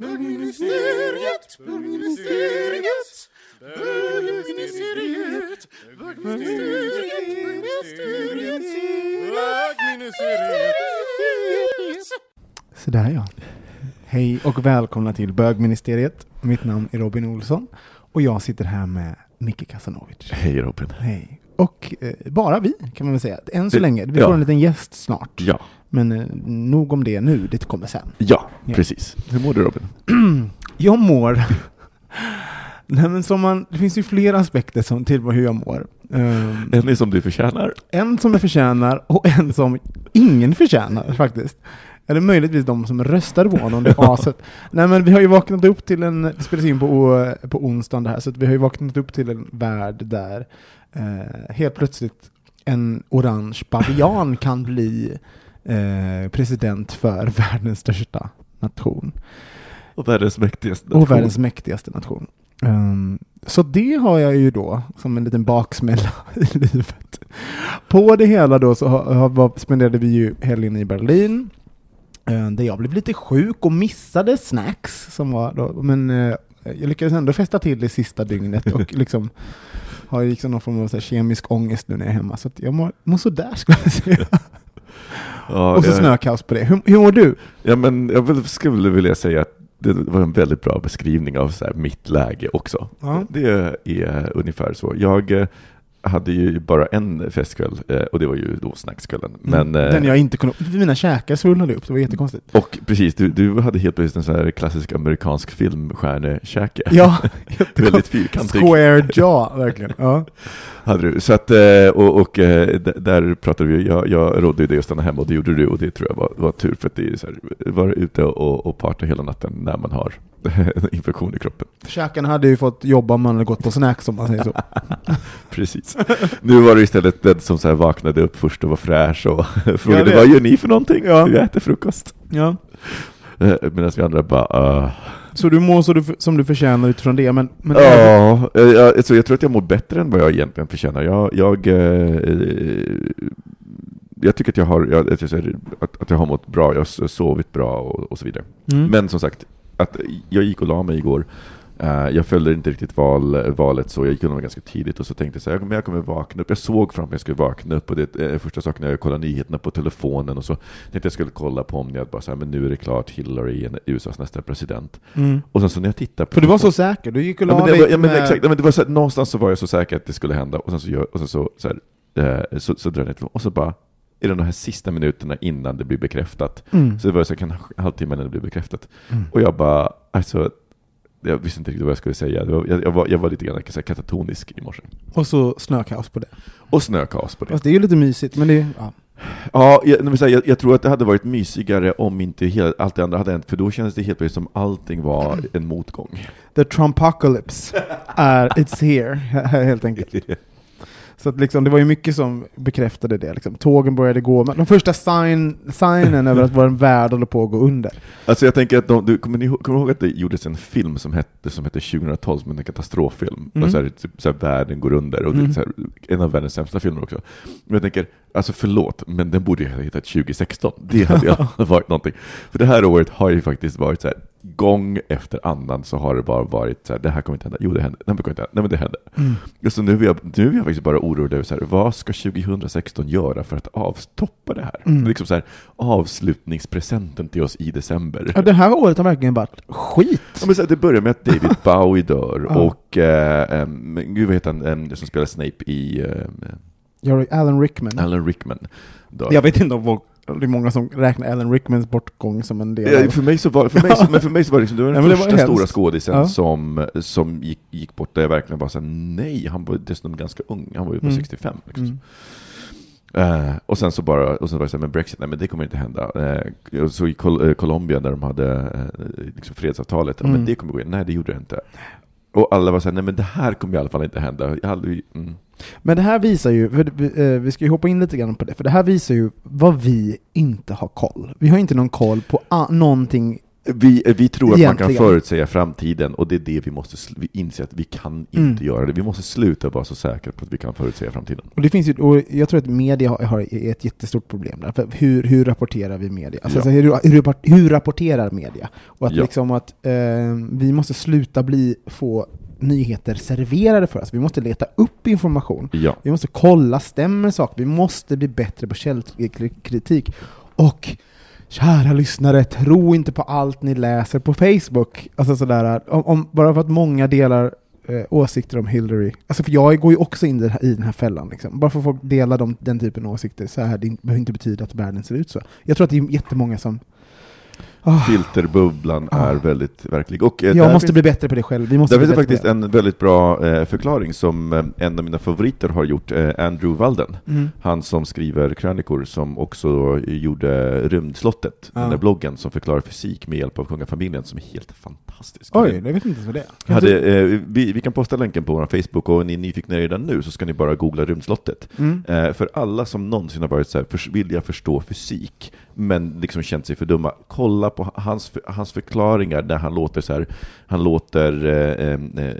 Bögministeriet, bögministeriet, bögministeriet, bögministeriet, bögministeriet. Sådär ja. Hej och välkomna till bögministeriet. Mitt namn är Robin Olsson och jag sitter här med Micke Kasanovic. Hej Robin. Hej. Och eh, bara vi kan man väl säga. Än så Det- länge. Vi ja. får en liten gäst snart. Ja, Men eh, nog om det nu, det kommer sen. ja, Ja. precis. Hur mår du Robin? Jag mår... Nej, men som man, det finns ju flera aspekter som, till hur jag mår. Ehm, En är som du förtjänar. En som jag förtjänar och en som ingen förtjänar faktiskt. Eller möjligtvis de som röstade på honom, det aset. Nej men vi har ju vaknat upp till en, det spelas in på, på onsdagen det här, så vi har ju vaknat upp till en värld där eh, helt plötsligt en orange bavian kan bli president för världens största nation. Och världens mäktigaste Och nation. världens mäktigaste nation. Ehm, så det har jag ju då som en liten baksmälla i livet. På det hela då så har, har, var- spenderade vi ju helgen i Berlin. eh, där jag blev lite sjuk och missade snacks. Som var då, men eh, jag lyckades ändå fästa till det sista dygnet och liksom har liksom någon form av så kemisk ångest nu när jag är hemma. Så jag mår, mår sådär skulle jag säga. Ja, och så jag- snökaos på det. Hur, hur mår du? Ja, men jag skulle vilja säga att det var en väldigt bra beskrivning av så mitt läge också. Ja. Det är ungefär så. Jag eh, hade ju bara en festkväll eh, och det var ju då snackskvällen. Men, Mm. Den jag inte kunde... Mina käkar svullnade upp, det var jättekonstigt. Och precis, du, du hade helt plötsligt en sån här klassisk amerikansk filmstjärnekäke. Ja, Väldigt fyrkantig. Square jaw, verkligen. Ja. Hade du. Så att, eh, och, och där pratade vi, jag, jag rådde ju dig att stanna hemma och det gjorde du och det tror jag var, var tur för att det är så här, vara ute och, och parta hela natten när man har infektion i kroppen. Käkarna hade ju fått jobba om man hade gått på snacks om man säger så. Precis. Nu var det istället den som så vaknade upp först och var fräsch och frågade vad gör ni för någonting? Ja. Vi äter frukost. Ja. Eh, Medan vi andra bara, uh, Så du mår så du, som du förtjänar utifrån det, men... men Ja, eh, jag, alltså jag tror att jag mår bättre än vad jag egentligen förtjänar. Jag, jag, eh, eh, jag tycker att jag, har, jag, jag, att, att jag har mått bra, jag har sovit bra och, och så vidare. Mm. Men som sagt, att jag gick och la mig igår. Eh, jag följde inte riktigt val, valet så jag gick undan ganska tidigt och så tänkte jag så här, men jag kommer vakna upp. Jag såg framför mig att jag skulle vakna upp och det är första saken jag kollade nyheterna på telefonen och så tänkte jag skulle kolla på om jag bara så här, men nu är det klart Hillary är USAs nästa president. Mm. Och sen så när jag tittar på För du var så säker, du gick och la Ja, men det dig var, ja, men med- exakt, ja, men det var så här, någonstans så var jag så säker att det skulle hända och sen så, gör, och sen så, så, här, eh, så, så drar jag ner och så bara i de här sista minuterna innan det blir bekräftat, Mm. så det var så här, en halvtimme innan det blir bekräftat. Mm. Och jag bara, alltså, jag visste inte riktigt vad jag skulle säga. Jag, jag, var, jag var lite grann så katatonisk i morse. Och så snökaos på det. Och snökaos på det. Fast det är ju lite mysigt, men det... Ja. Ja, jag, jag, jag, tror att det hade varit mysigare om inte hela, allt det andra hade hänt, för då kändes det helt plötsligt som allting var en motgång. The Trumpocalypse är, it's here, helt enkelt. Så att liksom, det var ju mycket som bekräftade det. Liksom. Tågen började gå, men de första sign, signen över att vår värld håller på att gå under. Alltså jag tänker att de, du, kommer, ni, kommer du ihåg att det gjordes en film som hette, som hette 2012, som en katastroffilm? Mm. Så här, typ, så här, världen går under, och det Mm. är så här, en av världens sämsta filmer också. Men jag tänker, alltså förlåt, men den borde ju ha hetat 2016. Det hade ju varit någonting. För det här året har ju faktiskt varit så här, gång efter annan så har det bara varit så här, det här kommer inte hända, jo det händer, nej men det kommer inte hända, nej men det händer. Mm. Så nu är, jag, nu är jag faktiskt bara orolig över så här, vad ska 2016 göra för att avstoppa det här? Mm. Liksom så här, avslutningspresenten till oss i december. Ja, det här året har verkligen varit skit. Ja, men så här, det börjar med att David Bowie dör Ja. och, eh, gud vad heter han em, som spelar Snape i Jag Alan Rickman. Alan Rickman dör. Jag vet inte om folk, det är många som räknar Alan Rickmans bortgång som en del Ja, för mig så var, för mig, så- men för mig så var det liksom, det var den Ja, var första hemskt. stora skådisen Ja. som, som gick, gick bort där jag verkligen bara sa nej, han var dessutom ganska ung, han var ju bara Mm. 65. Liksom. Mm. Eh, och sen så bara, och sen var det så här, men Brexit, nej men det kommer inte hända. Uh, så i Col- eh, Colombia när de hade liksom fredsavtalet, Mm. men det kommer gå in, nej det gjorde det inte. Och alla var såhär, nej men det här kommer i alla fall inte hända. Jag hade, mm. Men det här visar ju, för eh, vi, ska ju hoppa in lite grann på det, för det här visar ju vad vi inte har koll. Vi har inte någon koll på a- någonting. Vi, vi tror att man kan Egentligen. förutsäga framtiden och det är det vi måste sl- vi inse att vi kan inte Mm. göra det. Vi måste sluta vara så säkra på att vi kan förutsäga framtiden. Och det finns ju, och jag tror att media har, har är ett jättestort problem där. För hur, hur rapporterar vi media? Alltså, Ja. alltså, hur, hur, rapport- hur rapporterar media? Och att Ja. liksom att eh, vi måste sluta bli, få nyheter serverade för oss. Vi måste leta upp information. Ja. Vi måste kolla, stämmer saker? Vi måste bli bättre på källkritik. Och kära lyssnare, tro inte på allt ni läser på Facebook. Alltså sådär, om, om, bara för att många delar eh, åsikter om Hillary. Alltså för jag går ju också in i den här, i den här fällan. Liksom. Bara för att folk delar de, den typen av åsikter så här, det behöver inte betyda att världen ser ut så. Jag tror att det är jättemånga som... Ah, Filterbubblan Ah. är väldigt verklig. Och, eh, jag måste finns, bli bättre på det själv. Vi måste där finns faktiskt en väldigt bra eh, förklaring som eh, en av mina favoriter har gjort, eh, Andrew Walden. Mm. Han som skriver krönikor, som också gjorde Rymdslottet, Ja. den där bloggen som förklarar fysik med hjälp av kungafamiljen, som är helt fantastisk. Oj, jag vet inte vad det är. Hade, eh, vi, vi kan posta länken på vår Facebook, och är ni nyfikna redan nu så ska ni bara googla Rymdslottet. Mm. Eh, för alla som någonsin har varit så här, vill jag förstå fysik, men liksom känt sig för dumma, kolla på hans, hans förklaringar där han låter så här, han låter eh, eh,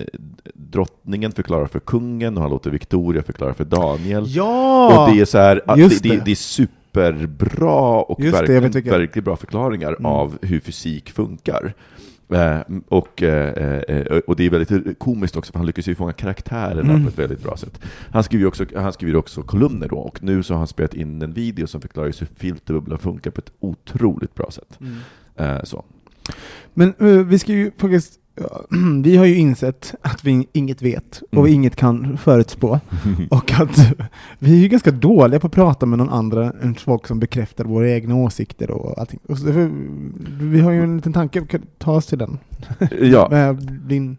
drottningen förklara för kungen, och han låter Victoria förklara för Daniel. Ja! Och det är så här, att det, det, det. det är superbra och Just verkligen, verkligen bra förklaringar Mm. av hur fysik funkar. Eh, och, eh, eh, och det är väldigt komiskt också, för han lyckas ju fånga karaktärerna Mm. på ett väldigt bra sätt. Han skriver ju också, han skriver också kolumner då, och nu så har han spelat in en video som förklarar hur filterbubblan funkar på ett otroligt bra sätt. Mm. Eh, så. Men eh, vi ska ju faktiskt, vi har ju insett att vi inget vet och Mm. inget kan förutspå. och att vi är ju ganska dåliga på att prata med någon andra än folk som bekräftar våra egna åsikter och allting. Vi har ju en liten tanke, ta oss till den. ja, Med din...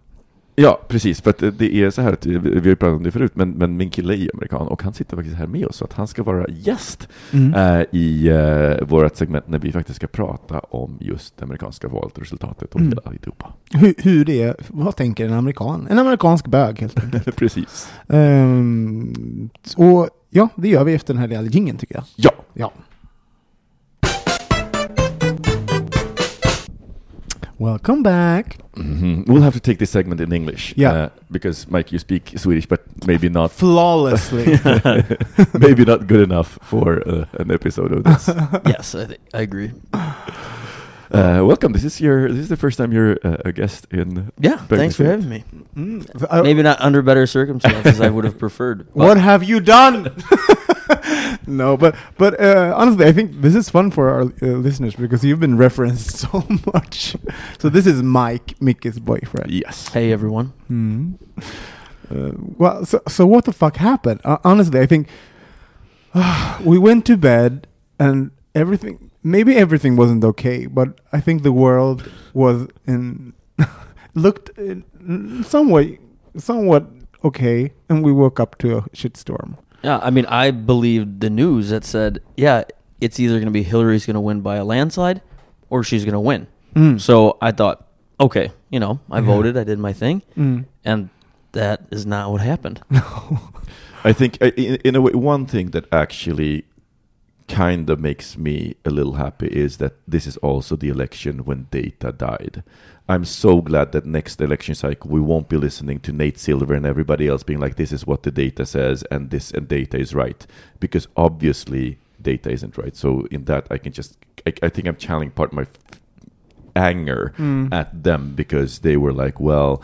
ja, precis. För att det är så här att vi har ju pratat om det förut, men, men min kille är amerikan och han sitter faktiskt här med oss, så att han ska vara gäst Mm. eh, i eh, vårt segment när vi faktiskt ska prata om just det amerikanska valet och resultatet och Mm. hela alltihopa. Hur, hur det är, vad tänker en amerikan? En amerikansk bög helt enkelt. Precis. Ehm, och ja, det gör vi efter den här lilla jingeln tycker jag. Ja. Ja. Welcome back. Mhm. We'll have to take this segment in English. Yeah. uh, because Mike, you speak Swedish, but maybe not. Flawlessly. maybe not good enough for uh, an episode of this. yes, I, th- I agree. Uh, welcome. This is your. This is the first time you're uh, a guest in. Yeah, thanks for having me. Mm. So, uh, Maybe not under better circumstances I would have preferred. but- what have you done? no, but but uh, honestly, I think this is fun for our uh, listeners because you've been referenced so much. So this is Mike, Mickey's boyfriend. Yes. Hey everyone. Hmm. Uh, well, so so what the fuck happened? Uh, honestly, I think we went to bed and everything. Maybe everything wasn't okay, but I think the world was in looked in some way somewhat okay, and we woke up to a shitstorm. Yeah, I mean, I believed the news that said, yeah, it's either going to be Hillary's going to win by a landslide or she's going to win. Mm. So I thought, okay, you know, I Yeah. voted, I did my thing, Mm. and that is not what happened. I think, uh, in, in a way, one thing that actually kind of makes me a little happy is that this is also the election when data died. I'm so glad that next election cycle we won't be listening to Nate Silver and everybody else being like, "This is what the data says, and this and data is right," because obviously data isn't right. So in that, I can just, I, I think I'm channeling part of my anger mm. at them because they were like, well,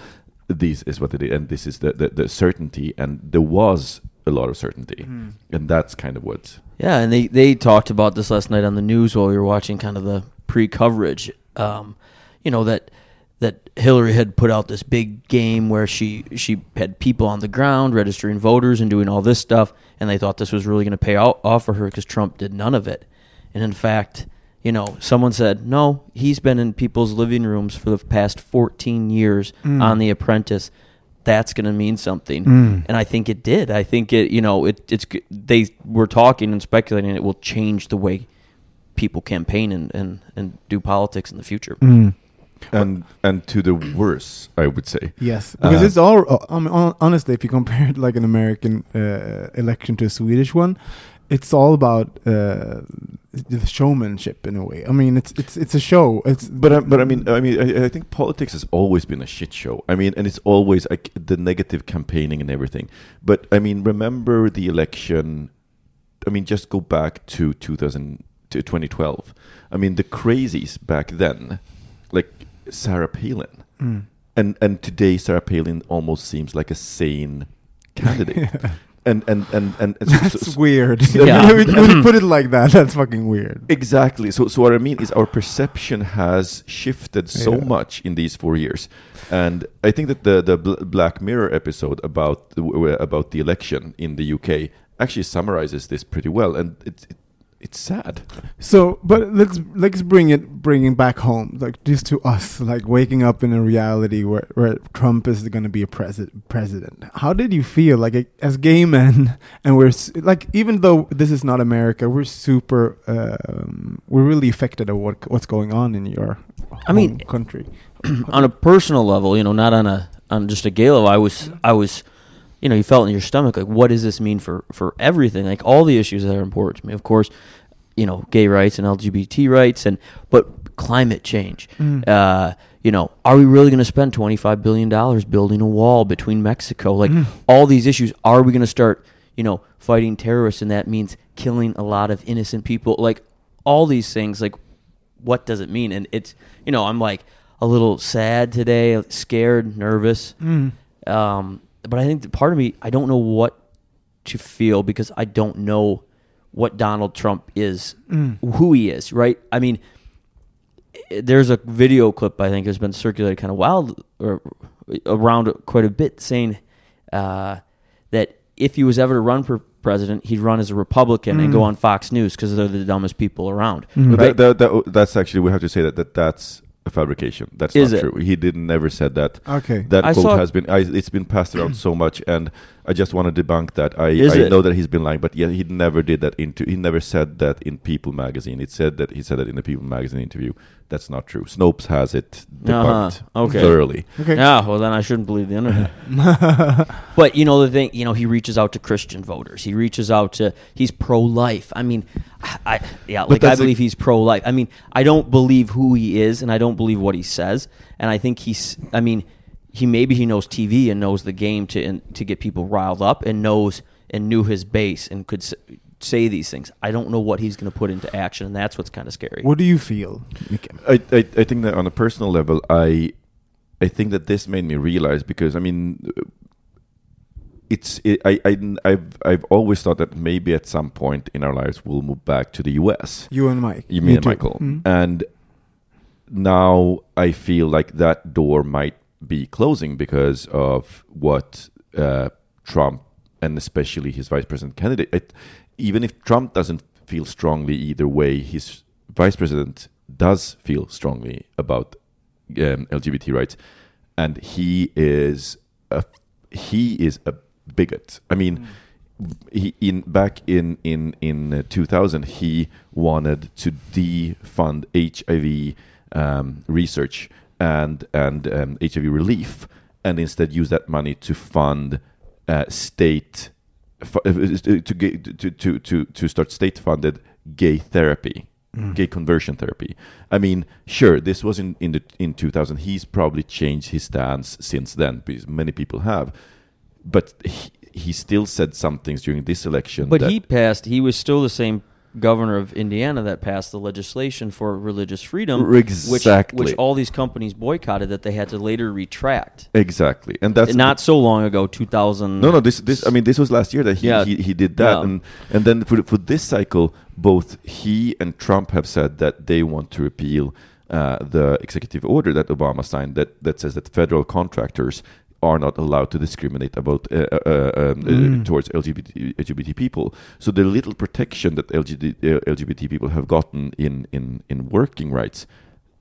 this is what they did, and this is the, the, the certainty, and there was a lot of certainty, and that's kind of what. Yeah, and they, they talked about this last night on the news while we were watching kind of the pre coverage. Um, you know that that Hillary had put out this big game where she she had people on the ground registering voters and doing all this stuff, and they thought this was really going to pay out, off for her because Trump did none of it. And in fact, you know, someone said no, he's been in people's living rooms for the past 14 years on The Apprentice. That's going to mean something, and I think it did. I think it, you know, it, it's they were talking and speculating it will change the way people campaign and, and, and do politics in the future. Mm. and and to the worse, I would say. Yes, because Uh, it's all. uh, I mean, honestly, if you compare it like an American uh, election to a Swedish one, it's all about uh, the showmanship in a way. I mean, it's it's it's a show. It's But I, but I mean, I mean, I, I think politics has always been a shit show. I mean, and it's always like the negative campaigning and everything. But I mean, remember the election? I mean, just go back to 2000 to 2012. I mean, the crazies back then, like Sarah Palin, Mm. and and today Sarah Palin almost seems like a sane candidate. And and and and, and so- that's so- weird. Yeah. when, you, put it like that, that's fucking weird. Exactly. So, so what I mean is our perception has shifted so Yeah. much in these four years, and I think that the the Bl- Black Mirror episode about the, about the election in the UK actually summarizes this pretty well, and it's it, it's sad. So, but let's let's bring it bringing back home, like just to us, like waking up in a reality where, where Trump is going to be a president. President. How did you feel, like as gay men, and we're like, even though this is not America, we're super, um, we're really affected at what what's going on in your, I mean, country. on a personal level, you know, not on a on just a gay level, I was I was, you know, you felt in your stomach like, what does this mean for for everything? Like all the issues that are important to me, of course, you know, gay rights and LGBT rights, and but climate change. Uh, you know, are we really going to spend twenty five billion dollars building a wall between Mexico? Like all these issues, are we going to start, you know, fighting terrorists, and that means killing a lot of innocent people? Like all these things, like what does it mean? And it's you know I'm like a little sad today, scared, nervous. Um, but I think that part of me I don't know what to feel because I don't know what Donald Trump is, mm. who he is. Right? I mean, eh, there's a video clip I think has been circulated kind of wild or around quite a bit saying uh, that if he was ever to run for president, he'd run as a Republican and go mm. on Fox News because they're the dumbest people around. But Right? that, that, that, that's actually we have to say that, that that's a fabrication. That's Is not it? true. He didn't never said that. Okay. That I quote saw- has been I, it's been passed around so much, and I just want to debunk that. I, Is I it? know that he's been lying, but yeah, he never did that. Into he never said that in People magazine. It said that he said that in the People magazine interview. That's not true. Snopes has it debunked Uh-huh. Okay. thoroughly. Okay. Yeah, well then I shouldn't believe the internet. but you know the thing, you know he reaches out to Christian voters. He reaches out to he's pro-life. I mean, I yeah, like I that's a- believe he's pro-life. I mean, I don't believe who he is and I don't believe what he says. And I think he's I mean, he maybe he knows TV and knows the game to and, to get people riled up and knows and knew his base and could s- say these things. I don't know what he's going to put into action and that's what's kind of scary. What do you feel, I, I I think that on a personal level, I I think that this made me realize because I mean, it's it, I I I've I've always thought that maybe at some point in our lives we'll move back to the U.S. You and Mike. You, me and too. Michael, Mm. and now I feel like that door might be closing because of what uh, Trump and especially his vice president candidate. It, even if Trump doesn't feel strongly either way, his vice president does feel strongly about um, LGBT rights, and he is a he is a bigot. I mean, he in back in in in uh, 2000 he wanted to defund HIV um, research and and um, HIV relief, and instead use that money to fund uh, state fu- uh, to, get, to to to to start state funded gay therapy. Gay conversion therapy. I mean, sure, this was in in the in 2000. He's probably changed his stance since then, because many people have. But he, he still said some things during this election. But that, he passed. He was still the same governor of Indiana that passed the legislation for religious freedom, Exactly. which, which all these companies boycotted that they had to later retract. Exactly, and that's Not so long ago, 2000. No, no. This, this. I mean, this was last year that he Yeah. he, he did that, Yeah. and and then for for this cycle, both he and Trump have said that they want to repeal uh, the executive order that Obama signed that that says that federal contractors are not allowed to discriminate about uh, uh, uh, um, uh, towards LGBT LGBT people. So the little protection that LGBT, uh, LGBT people have gotten in in in working rights.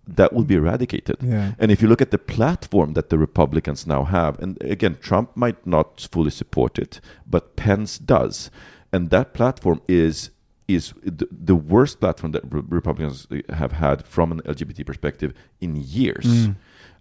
That will be eradicated. Yeah. And if you look at the platform that the Republicans now have, and again, Trump might not fully support it, but Pence does, and that platform is is the, the worst platform that re- Republicans have had from an LGBT perspective in years.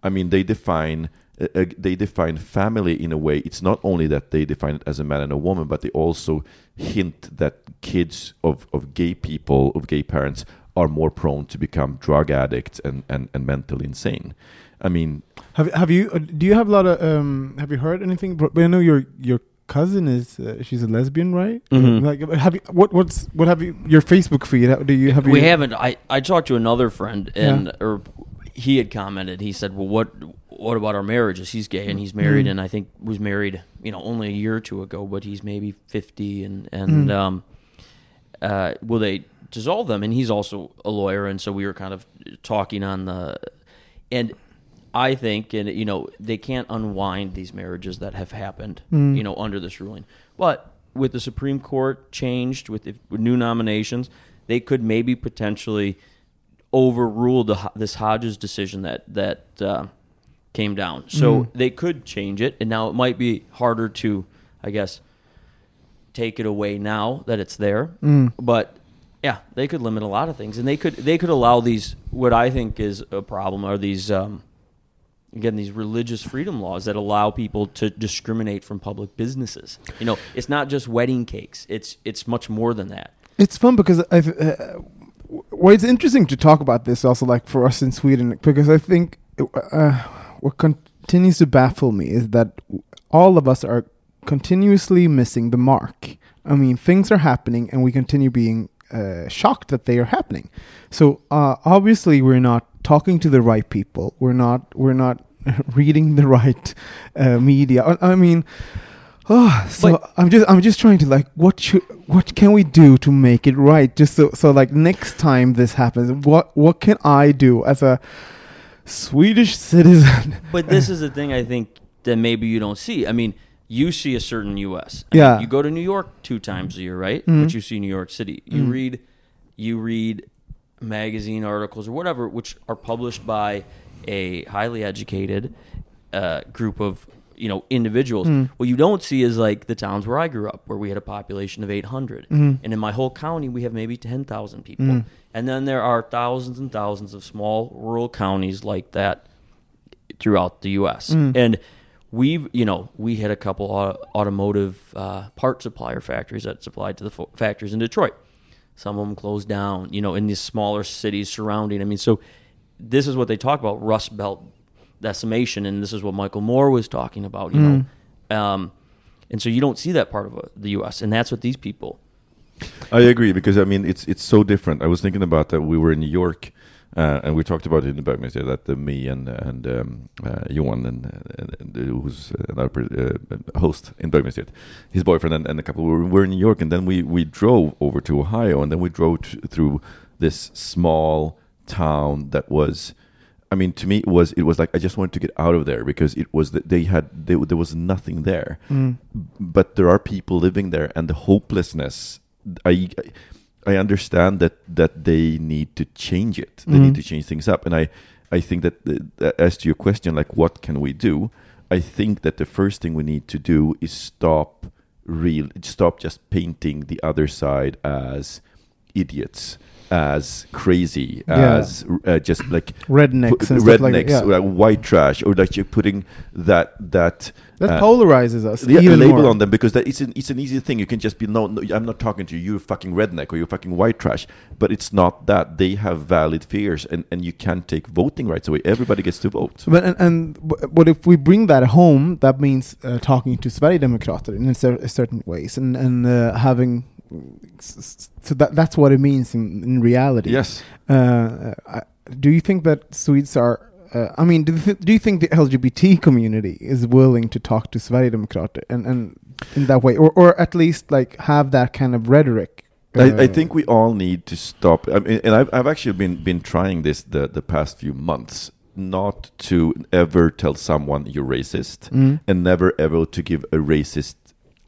I mean, they define uh, uh, they define family in a way. It's not only that they define it as a man and a woman, but they also hint that kids of, of gay people, of gay parents, are more prone to become drug addicts and, and, and mentally insane. I mean, Have have you uh, do you have a lot of um have you heard anything? But I know your your cousin is uh, she's a lesbian, right? Mhm. Like have you what what's what have you your Facebook feed? Do you have we you, haven't. I, I talked to another friend, and or he had commented. He said, "Well, what what about our marriages? He's gay and he's married, Mm. and I think was married, you know, only a year or two ago, but he's maybe fifty, and and Mm. um, uh, will they dissolve them? And he's also a lawyer, and so we were kind of talking on the, and I think, and you know, they can't unwind these marriages that have happened, Mm. you know, under this ruling. But with the Supreme Court changed with, with new nominations, they could maybe potentially overrule the this Hodges decision that that uh, came down. So Mm. they could change it, and now it might be harder to, I guess, take it away now that it's there. Mm. But yeah, they could limit a lot of things, and they could they could allow these. What I think is a problem are these. Um, Again, these religious freedom laws that allow people to discriminate from public businesses. You know, it's not just wedding cakes. It's it's much more than that. It's fun because I've. Uh, well, it's interesting to talk about this also, like for us in Sweden, because I think uh, what continues to baffle me is that all of us are continuously missing the mark. I mean, things are happening, and we continue being uh, shocked that they are happening. So uh, obviously, we're not talking to the right people. We're not. We're not reading the right uh, media. I, I mean. Oh, so But- I'm just I'm just trying to like what should what can we do to make it right? Just so so like next time this happens, what what can I do as a Swedish citizen? But this is the thing I think that maybe you don't see. I mean, you see a certain U.S. I mean, Yeah. you go to New York two times a year, right? Mhm. But you see New York City. You Mm. read, you read magazine articles or whatever, which are published by a highly educated uh, group of you know individuals. Mm. What you don't see is like the towns where I grew up, where we had a population of 800, Mhm. and in my whole county we have maybe 10,000 people, Mm. and then there are thousands and thousands of small rural counties like that throughout the U.S. Mm. And we've, you know, we had a couple au- automotive uh, part supplier factories that supplied to the fo- factories in Detroit. Some of them closed down, you know, in these smaller cities surrounding. I mean, so this is what they talk about Rust Belt decimation, and this is what Michael Moore was talking about, you know. Um, and so you don't see that part of uh, the U.S., and that's what these people. I agree because I mean it's it's so different. I was thinking about that. We were in New York, uh, and we talked about it in the Bögmästare that uh, me and and um, uh, Johan and, and, and uh, who's another per- uh, host in Bögmästare, his boyfriend and, and a couple were, were in New York, and then we we drove over to Ohio, and then we drove t- through this small town that was. I mean, to me, it was it was like I just wanted to get out of there because it was that they had they, there was nothing there. Mm. but there are people living there and the hopelessness i i understand that that they need to change it. They need Mhm. to change things up. And i i think that, the, that as to your question like what can we do? I think that the first thing we need to do is stop real stop just painting the other side as idiots as crazy Yeah. as uh, just like Rednecks and stuff like rednecks yeah. uh, white trash or like you're putting that that That uh, polarizes us yeah, even label more. on them because that it's an it's an easy thing. You can just be no, no, I'm not talking to you, You're fucking redneck or you're fucking white trash. But it's not that they have valid fears, and and you can't take voting rights away. Everybody gets to vote. But and, and but if we bring that home, that means uh, talking to Sverigedemokrater in a cer- certain ways and and uh, having so that that's what it means in, in reality. Yes. Uh, I, do you think that Swedes are? Uh, I mean, do you, th- do you think the LGBT community is willing to talk to Sverigedemokrater and and in that way, or or at least like have that kind of rhetoric? I, I Uh, think we all need to stop. I mean, and I've, I've actually been been trying this the the past few months, not to ever tell someone you're racist, Mm. and never ever to give a racist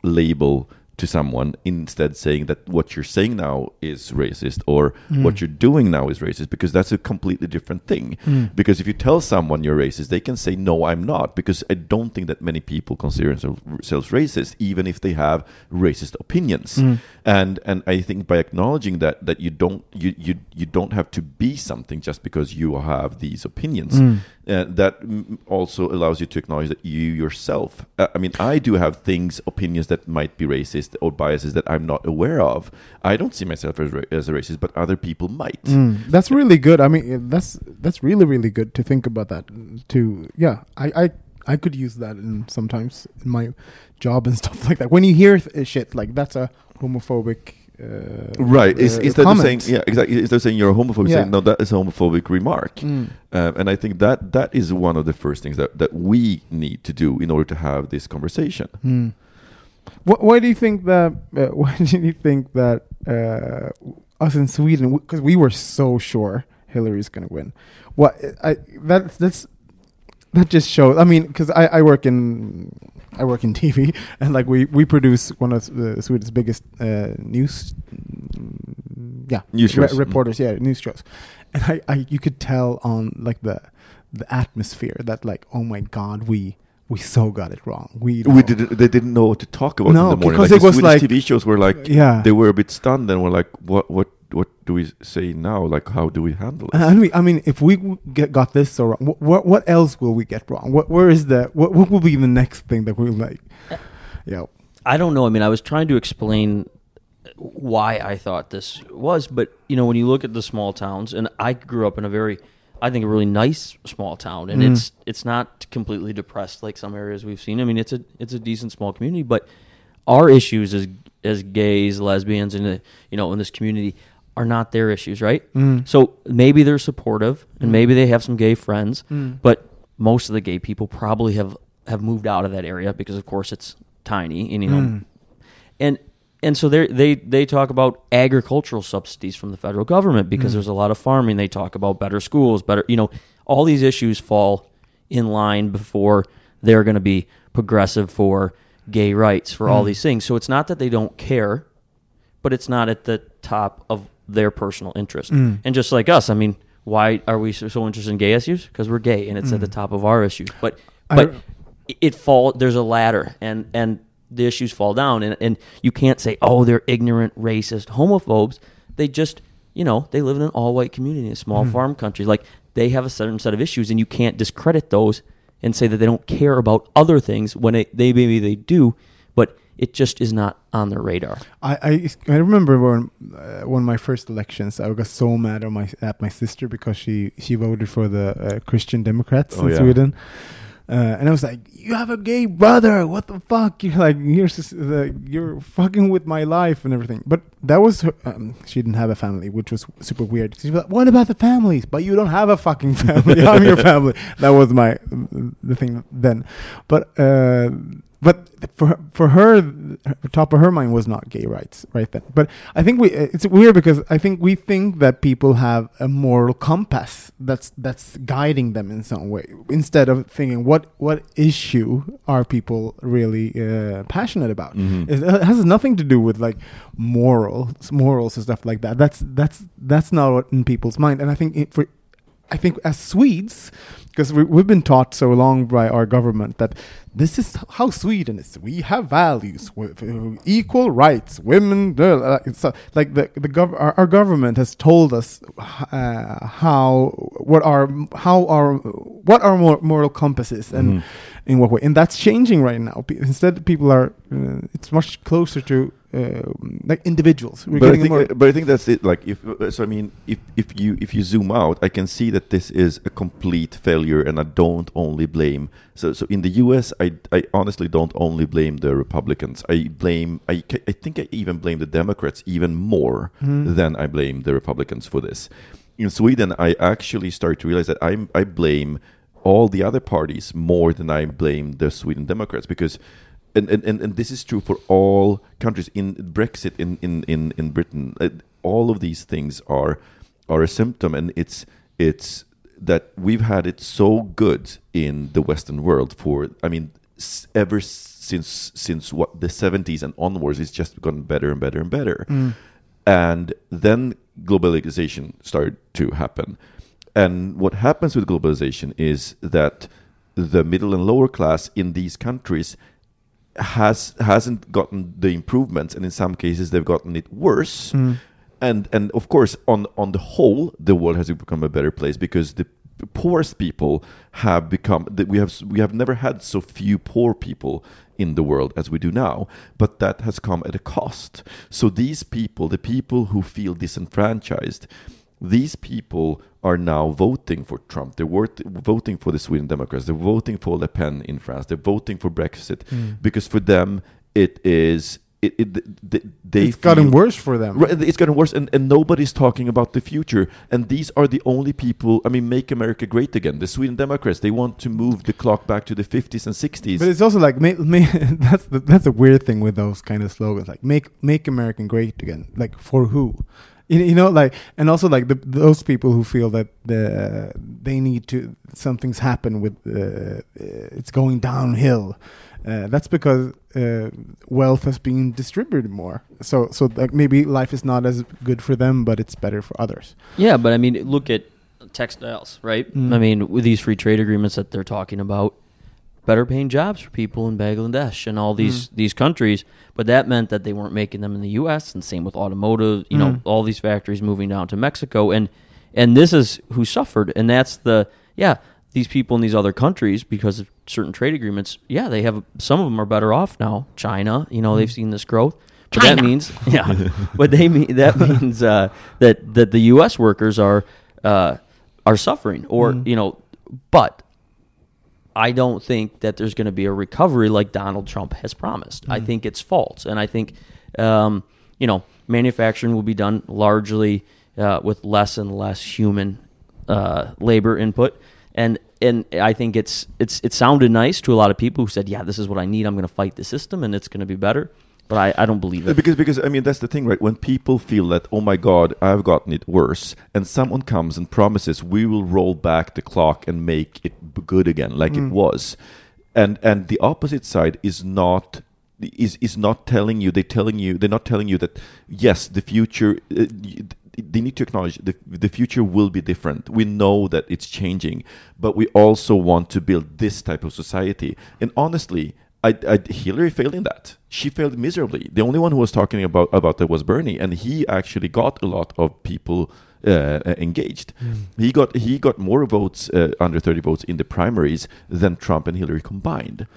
label to someone. Instead, saying that what you're saying now is racist, or Mm. what you're doing now is racist, because that's a completely different thing. Mm. Because if you tell someone you're racist, they can say, No, I'm not. Because I don't think that many people consider themselves racist, even if they have racist opinions. Mm. And and I think by acknowledging that that you don't you, you you don't have to be something just because you have these opinions. Mm. Uh, that also allows you to acknowledge that you yourself. Uh, I mean, I do have things, opinions that might be racist or biases that I'm not aware of. I don't see myself as, ra- as a racist, but other people might. Mm, that's really good. I mean, that's that's really really good to think about that. To yeah, I I, I could use that in sometimes in my job and stuff like that. When you hear th- shit like that's a homophobic. Uh, Right? Is uh, instead of comment. saying yeah, exactly. Instead of saying you're a homophobe, Yeah. saying no, that is a homophobic remark. Mm. Um, and I think that that is one of the first things that, that we need to do in order to have this conversation. Mm. Wh- why do you think that? Uh, why do you think that uh, us in Sweden? Because we were so sure Hillary's going to win. What I that that's that just shows. I mean, because I, I work in I work in TV and like we we produce one of the Sweden's biggest uh, news. mm, Yeah, News shows. Mm. reporters. Yeah, news shows, and I, I you could tell on like the the atmosphere that like oh my god we we so got it wrong. We We didn't. They didn't know what to talk about No, in the morning. because like it the was Swedish like- TV shows were like yeah. they were a bit stunned and were like, "What? What? What do we say now? Like, how do we handle it?" And we, I mean, if we get, got this so wrong, what, what what else will we get wrong? What where is the what what will be the next thing that we'll like? Uh, yeah, I don't know. I mean, I was trying to explain why I thought this was, but you know, when you look at the small towns, and I grew up in a very, I think, a really nice small town, and Mm. it's it's not completely depressed like some areas we've seen. I mean, it's a it's a decent small community, but our issues as as gays, lesbians, and uh, you know, in this community are not their issues, right? Mm. So maybe they're supportive, and Mm. maybe they have some gay friends, Mm. but most of the gay people probably have have moved out of that area because, of course, it's tiny, and you know, Mm. and and so they they they talk about agricultural subsidies from the federal government because Mm. there's a lot of farming. They talk about better schools, better you know, all these issues fall in line before they're going to be progressive for gay rights for all Mm. these things. So it's not that they don't care, but it's not at the top of their personal interest. Mm. And just like us, I mean, why are we so, so interested in gay issues? Because we're gay, and it's at the Mm. top of our issues. But but it- it fall there's a ladder and and the issues fall down and, and you can't say oh they're ignorant racist homophobes they just you know they live in an all white community in a small Mhm. farm country like they have a certain set of issues and you can't discredit those and say that they don't care about other things when it, they maybe they do but it just is not on their radar I I, I remember when uh, one of my first elections, I got so mad at my at my sister because she she voted for the uh, Christian Democrats Oh, in yeah. Sweden. Uh, and I was like, "You have a gay brother. What the fuck? You're like, you're you're fucking with my life and everything." But that was her, um, she didn't have a family, which was super weird. She was like, "What about the families? But you don't have a fucking family. I'm your family." That was my the thing then. But uh, but for for her, the top of her mind was not gay rights right then. But I think we it's weird because I think we think that people have a moral compass that's that's guiding them in some way instead of thinking what what issue are people really uh, passionate about. Mhm. It it has nothing to do with like morals, morals and stuff like that. That's that's that's not what in people's mind. And I think it, for I think as Swedes, because we, we've been taught so long by our government that this is how Sweden is. We have values, with equal rights, women. Uh, it's, uh, like the the gov- our, our government has told us uh, how what our how our what our moral compass is and Mhm. in what way, and that's changing right now. Instead, people are uh, it's much closer to uh, like individuals. We're but I think, more. uh, but I think that's it. Like, if uh, so, I mean, if if you if you zoom out, I can see that this is a complete failure, and I don't only blame. So, so in the U.S., I I honestly don't only blame the Republicans. I blame. I I think I even blame the Democrats even more Hmm. than I blame the Republicans for this. In Sweden, I actually start to realize that I I blame all the other parties more than I blame the Sweden Democrats because and, and, and, and this is true for all countries. In Brexit in in in, in Britain uh, all of these things are are a symptom. And it's it's that we've had it so good in the western world for I mean ever since since what the 70s and onwards it's just gotten better and better and better. And then globalization started to happen. And what happens with globalization is that the middle and lower class in these countries has hasn't gotten the improvements and in some cases they've gotten it worse. Mm. And and of course on on the whole the world has become a better place because the poorest people have become that we have we have never had so few poor people in the world as we do now but that has come at a cost. So these people the people who feel disenfranchised these people are now voting for Trump. They're wort- voting for the Sweden Democrats. They're voting for Le Pen in France. They're voting for Brexit hmm. because for them it is it, it they, they it's gotten worse for them. Right, it's gotten worse, and, and nobody's talking about the future. And these are the only people. I mean, make America great again. The Sweden Democrats they want to move the clock back to the 50s and 60s. But it's also like ma- ma- that's the, that's a weird thing with those kind of slogans, like make make American great again. Like for who? You, you know, like and also like the, those people who feel that the they need to something's happened with uh, uh, it's going downhill. Uh, that's because uh, wealth has been distributed more. So so like maybe life is not as good for them, but it's better for others. Yeah, but I mean, look at textiles, right? Mm. I mean, with these free trade agreements that they're talking about, better paying jobs for people in Bangladesh and all these these countries. But that meant that they weren't making them in the U.S. and same with automotive. You know, Mm. all these factories moving down to Mexico, and and this is who suffered, and that's the yeah. These people in these other countries, because of certain trade agreements, yeah, they have some of them are better off now. China, you know, they've seen this growth. But that means, yeah, but they mean that means uh, that that the U.S. workers are uh, are suffering, or you know, but I don't think that there's going to be a recovery like Donald Trump has promised. I think it's false, and I think um, you know manufacturing will be done largely uh, with less and less human uh, labor input, and and I think it's it's it sounded nice to a lot of people who said, "Yeah, this is what I need. I'm going to fight the system, and it's going to be better." But I, I don't believe it. Because, because I mean, that's the thing, right? When people feel that, oh my God, I've gotten it worse, and someone comes and promises we will roll back the clock and make it good again, like it was, and and the opposite side is not is is not telling you. They're telling you. They're not telling you that yes, the future. Uh, they need to acknowledge the the future will be different. We know that it's changing, but we also want to build this type of society. And honestly, I, I, Hillary failed in that. She failed miserably. The only one who was talking about about that was Bernie, and he actually got a lot of people uh, uh, engaged. He got he got more votes, uh, under thirty votes in the primaries than Trump and Hillary combined.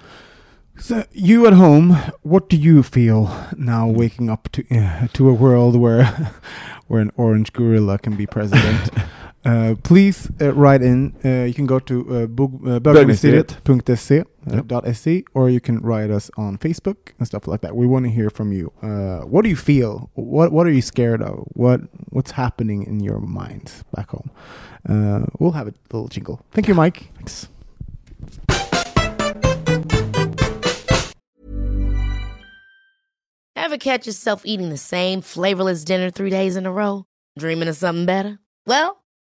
So you at home, what do you feel now waking up to uh, to a world where where an orange gorilla can be president? uh, please uh, write in. Uh, you can go to uh, bog- uh, uh, Yep. or you can write us on Facebook and stuff like that. We want to hear from you. Uh, what do you feel? What What are you scared of? What What's happening in your mind back home? Uh, we'll have a little jingle. Thank you, Mike. Thanks. Ever catch yourself eating the same flavorless dinner three days in a row? Dreaming of something better? Well,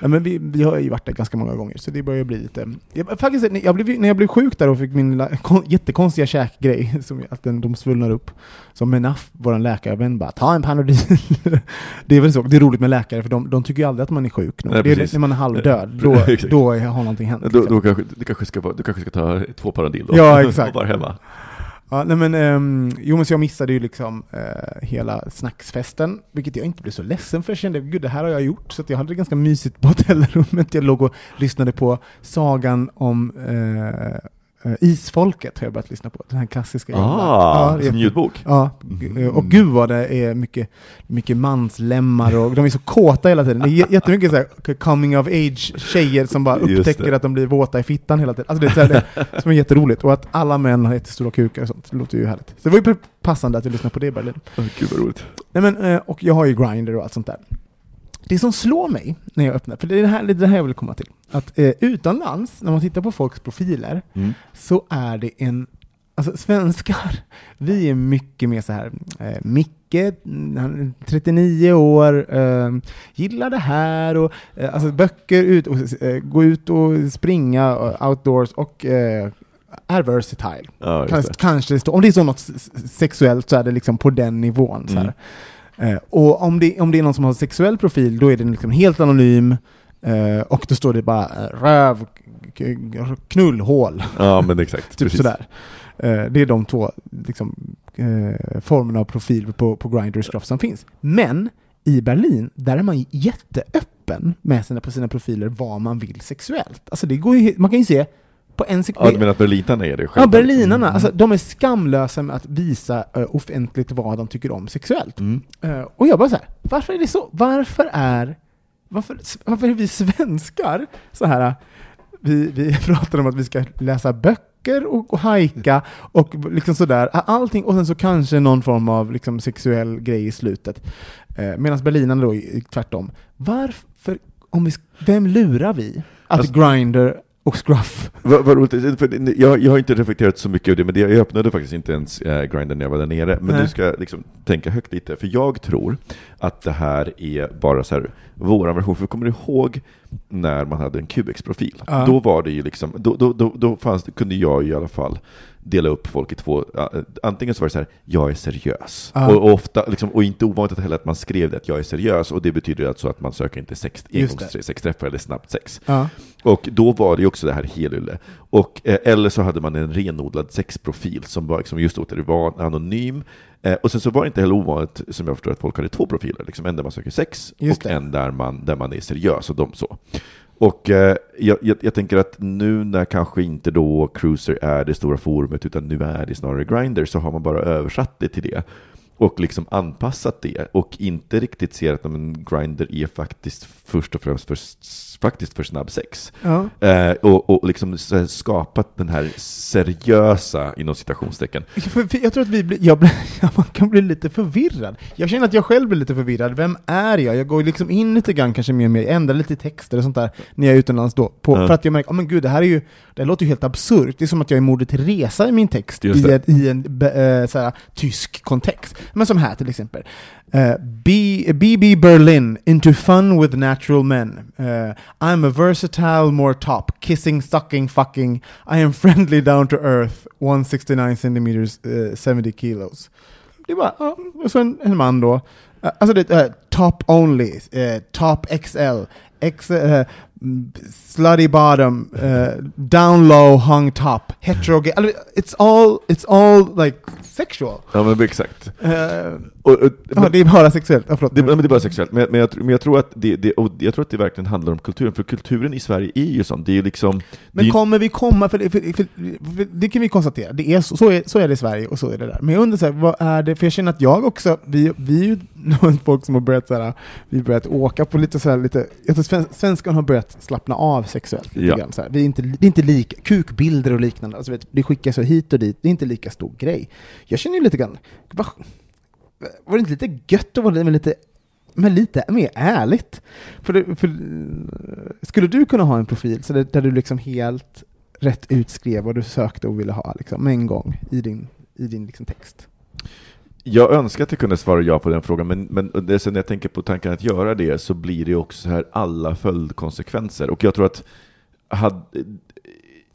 ja, men vi, vi har ju varit där ganska många gånger, så det börjar bli lite... Jag, faktiskt, när jag, blev, när jag blev sjuk där och fick min lilla, kon, jättekonstiga käkgrej, som att den, de svullnar upp, som Menaf, vår läkarvän, bara ta en Panodil. det är väl så, det är roligt med läkare, för de, de tycker ju aldrig att man är sjuk. Nej, det är när man är halvdöd, då, då har någonting hänt. Då, liksom. då kanske, du, kanske ska, du kanske ska ta två Panodil då? Ja, exakt. och vara hemma. Ja, nej men, um, jo men så jag missade ju liksom uh, hela snacksfesten, vilket jag inte blev så ledsen för. Jag kände, gud det här har jag gjort, så att jag hade det ganska mysigt på hotellrummet. Jag låg och lyssnade på sagan om uh, Isfolket, har jag börjat lyssna på. Den här klassiska. Ah, det är- som ljudbok? Ja, Mm. och gud vad det är mycket, mycket manslemmar och de är så kåta hela tiden. Det är jä- jättemycket så här coming of age tjejer som bara upptäcker att de blir våta i fittan hela tiden. Alltså det är så här, det som är jätteroligt. Och att alla män har jättestora kukar och sånt, det låter ju härligt. Så det var ju passande att jag lyssnade på det i Berlin. Oh, gud vad roligt. Nej men, eh, och jag har ju Grindr och allt sånt där. Det som slår mig när jag öppnar, för det är det här, det är det här jag vill komma till, att eh, utomlands, när man tittar på folks profiler, Mm. så är det en, alltså svenskar, vi är mycket mer så här, eh, Micke, mm, han är 39 år, eh, gillar det här och eh, alltså böcker, ut, och, eh, gå ut och springa eh, outdoors och eh, är versatile. Ja, Kanske, kanske om det är så något sexuellt så är det liksom på den nivån. Så här. Eh, och om det, om det är någon som har sexuell profil, då är den liksom helt anonym, eh, och då står det bara eh, röv, knullhål. Ja, men exakt. typ precis. sådär. Eh, det är de två liksom, eh, formerna av profil på, på Grindr och Scruff som finns. Men i Berlin, där är man jätteöppen med sina, på sina profiler vad man vill sexuellt. Alltså det går ju, man kan ju se på en sekund. Ja, du menar att berlinarna är det Ja, själva? berlinarna, Mm. alltså, de är skamlösa med att visa uh, offentligt vad de tycker om sexuellt. Mm. Eh, och jag bara så här, varför är det så? Varför är, varför, varför är vi svenskar så här? uh, Vi, vi pratar om att vi ska läsa böcker och, och hajka och liksom sådär. Allting, och sen så kanske någon form av liksom sexuell grej i slutet. Uh, Medan berlinarna då är tvärtom. Varför, om vi, vem lurar vi? Att Alltså- Grindr och Scruff Vad, vad roligt, för jag, jag har inte reflekterat så mycket över det, men det, jag öppnade faktiskt inte ens äh, Grindr när jag var där nere. Men Nej. du ska liksom tänka högt lite, för jag tror att det här är bara så här, vår version. För kommer du ihåg när man hade en QX-profil? Ja. Då var det ju liksom, då, då, då, då fanns, kunde jag i alla fall dela upp folk i två, antingen så var det så här, jag är seriös. Ja. Och, och, ofta, liksom, och inte ovanligt heller att man skrev det, att jag är seriös, och det betyder alltså att man söker inte sex, engångssexträffar eller snabbt sex. Ja. Och då var det ju också det här helylle. Och, eh, eller så hade man en renodlad sexprofil som var liksom just där det var anonym. Eh, och sen så var det inte heller ovanligt, som jag förstår, att folk hade två profiler. Liksom en där man söker sex Just och det. en där man, där man är seriös och de så. Och eh, jag, jag, jag tänker att nu när kanske inte då Cruiser är det stora forumet utan nu är det snarare Grindr så har man bara översatt det till det och liksom anpassat det och inte riktigt ser att men, Grindr är faktiskt först och främst för, faktiskt för snabb sex. Ja. Eh, och, och liksom skapat den här seriösa, inom citationstecken. Jag tror att vi blir, jag blir, man kan bli lite förvirrad. Jag känner att jag själv blir lite förvirrad. Vem är jag? Jag går liksom in lite grann kanske mer med, ändrar lite texter och sånt där när jag är utomlands då. På, Ja. För att jag märker, oh, men gud, det här är ju, det här låter ju helt absurt. Det är som att jag är Moder Teresa i min text i, i en be, eh, såhär, tysk kontext. Men som här till exempel. Eh, uh, BB Berlin, into fun with natural men. Uh, I'm a versatile more top, kissing, sucking, fucking. I am friendly down to earth, 169 centimeters, eh, uh, 70 kilos. Det är bara, och så en, en man då, Uh, alltså det är top only, top XL, X, slutty bottom, eh, down low, hung top, hetero, gay, alltså, it's all, it's all like sexual. Ja men exakt. Eh, Och, och, ja, det är bara sexuellt, förlåt. Det, men det är bara sexuellt, men, men, jag, men jag, tror att det, det, jag tror att det verkligen handlar om kulturen, för kulturen i Sverige är ju sån, det är liksom... det Men är, kommer vi komma, för, det- för, för, för det kan vi konstatera, det är så, så, är, så är det i Sverige och så är det där. Men jag undrar, så här, vad är det, för jag känner att jag också, vi, vi är ju folk som har börjat så här, vi börjat åka på lite så här, lite, jag tror sven, svenskan har börjat slappna av sexuellt Ja. grann. Vi är inte, det är inte lika, kukbilder och liknande, alltså, vet, det skickas hit och dit, det är inte lika stor grej. Jag känner ju lite grann, va, var det inte lite gött att vara med lite men lite mer ärligt. För, det, för Skulle du kunna ha en profil så det, där du liksom helt rätt utskrev vad du sökte och ville ha liksom, med en gång i din, i din liksom text? Jag önskar att jag kunde svara ja på den frågan, men, men det, när jag tänker på tanken att göra det så blir det också så här alla följdkonsekvenser. Och jag tror att hade,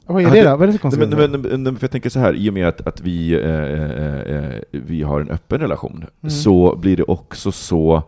Vad är det då? Vad är det för konsekvenser? men, men, men, för jag tänker så här, i och med att, att vi, eh, eh, eh, vi har en öppen relation, Mm. så blir det också så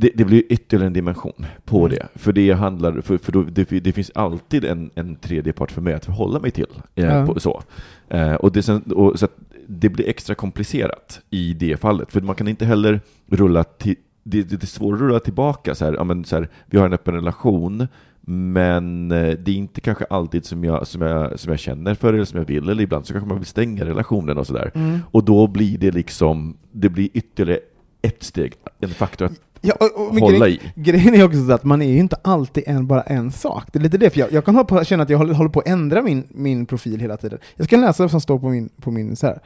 det, det blir ytterligare en dimension på Mm. det. För det handlar, för, för då, det, det finns alltid en, en tredje part för mig att förhålla mig till. Eh, Ja. på, så. Eh, och det, sen, och, så det blir extra komplicerat i det fallet. För man kan inte heller rulla till, det, det är svårt att rulla tillbaka så här, ja, men så här, vi har en öppen relation, men eh, det är inte kanske alltid som jag, som, jag, som jag känner för eller som jag vill, eller ibland så kanske man vill stänga relationen och sådär. Mm. Och då blir det liksom, det blir ytterligare ett steg, en faktor att Ja, och, och, hålla grej, i. Grejen är också så att man är ju inte alltid en, bara en sak. Det är lite det, för jag, jag kan hålla på, känna att jag håller, håller på att ändra min, min profil hela tiden. Jag ska läsa vad som står på min, på min så här.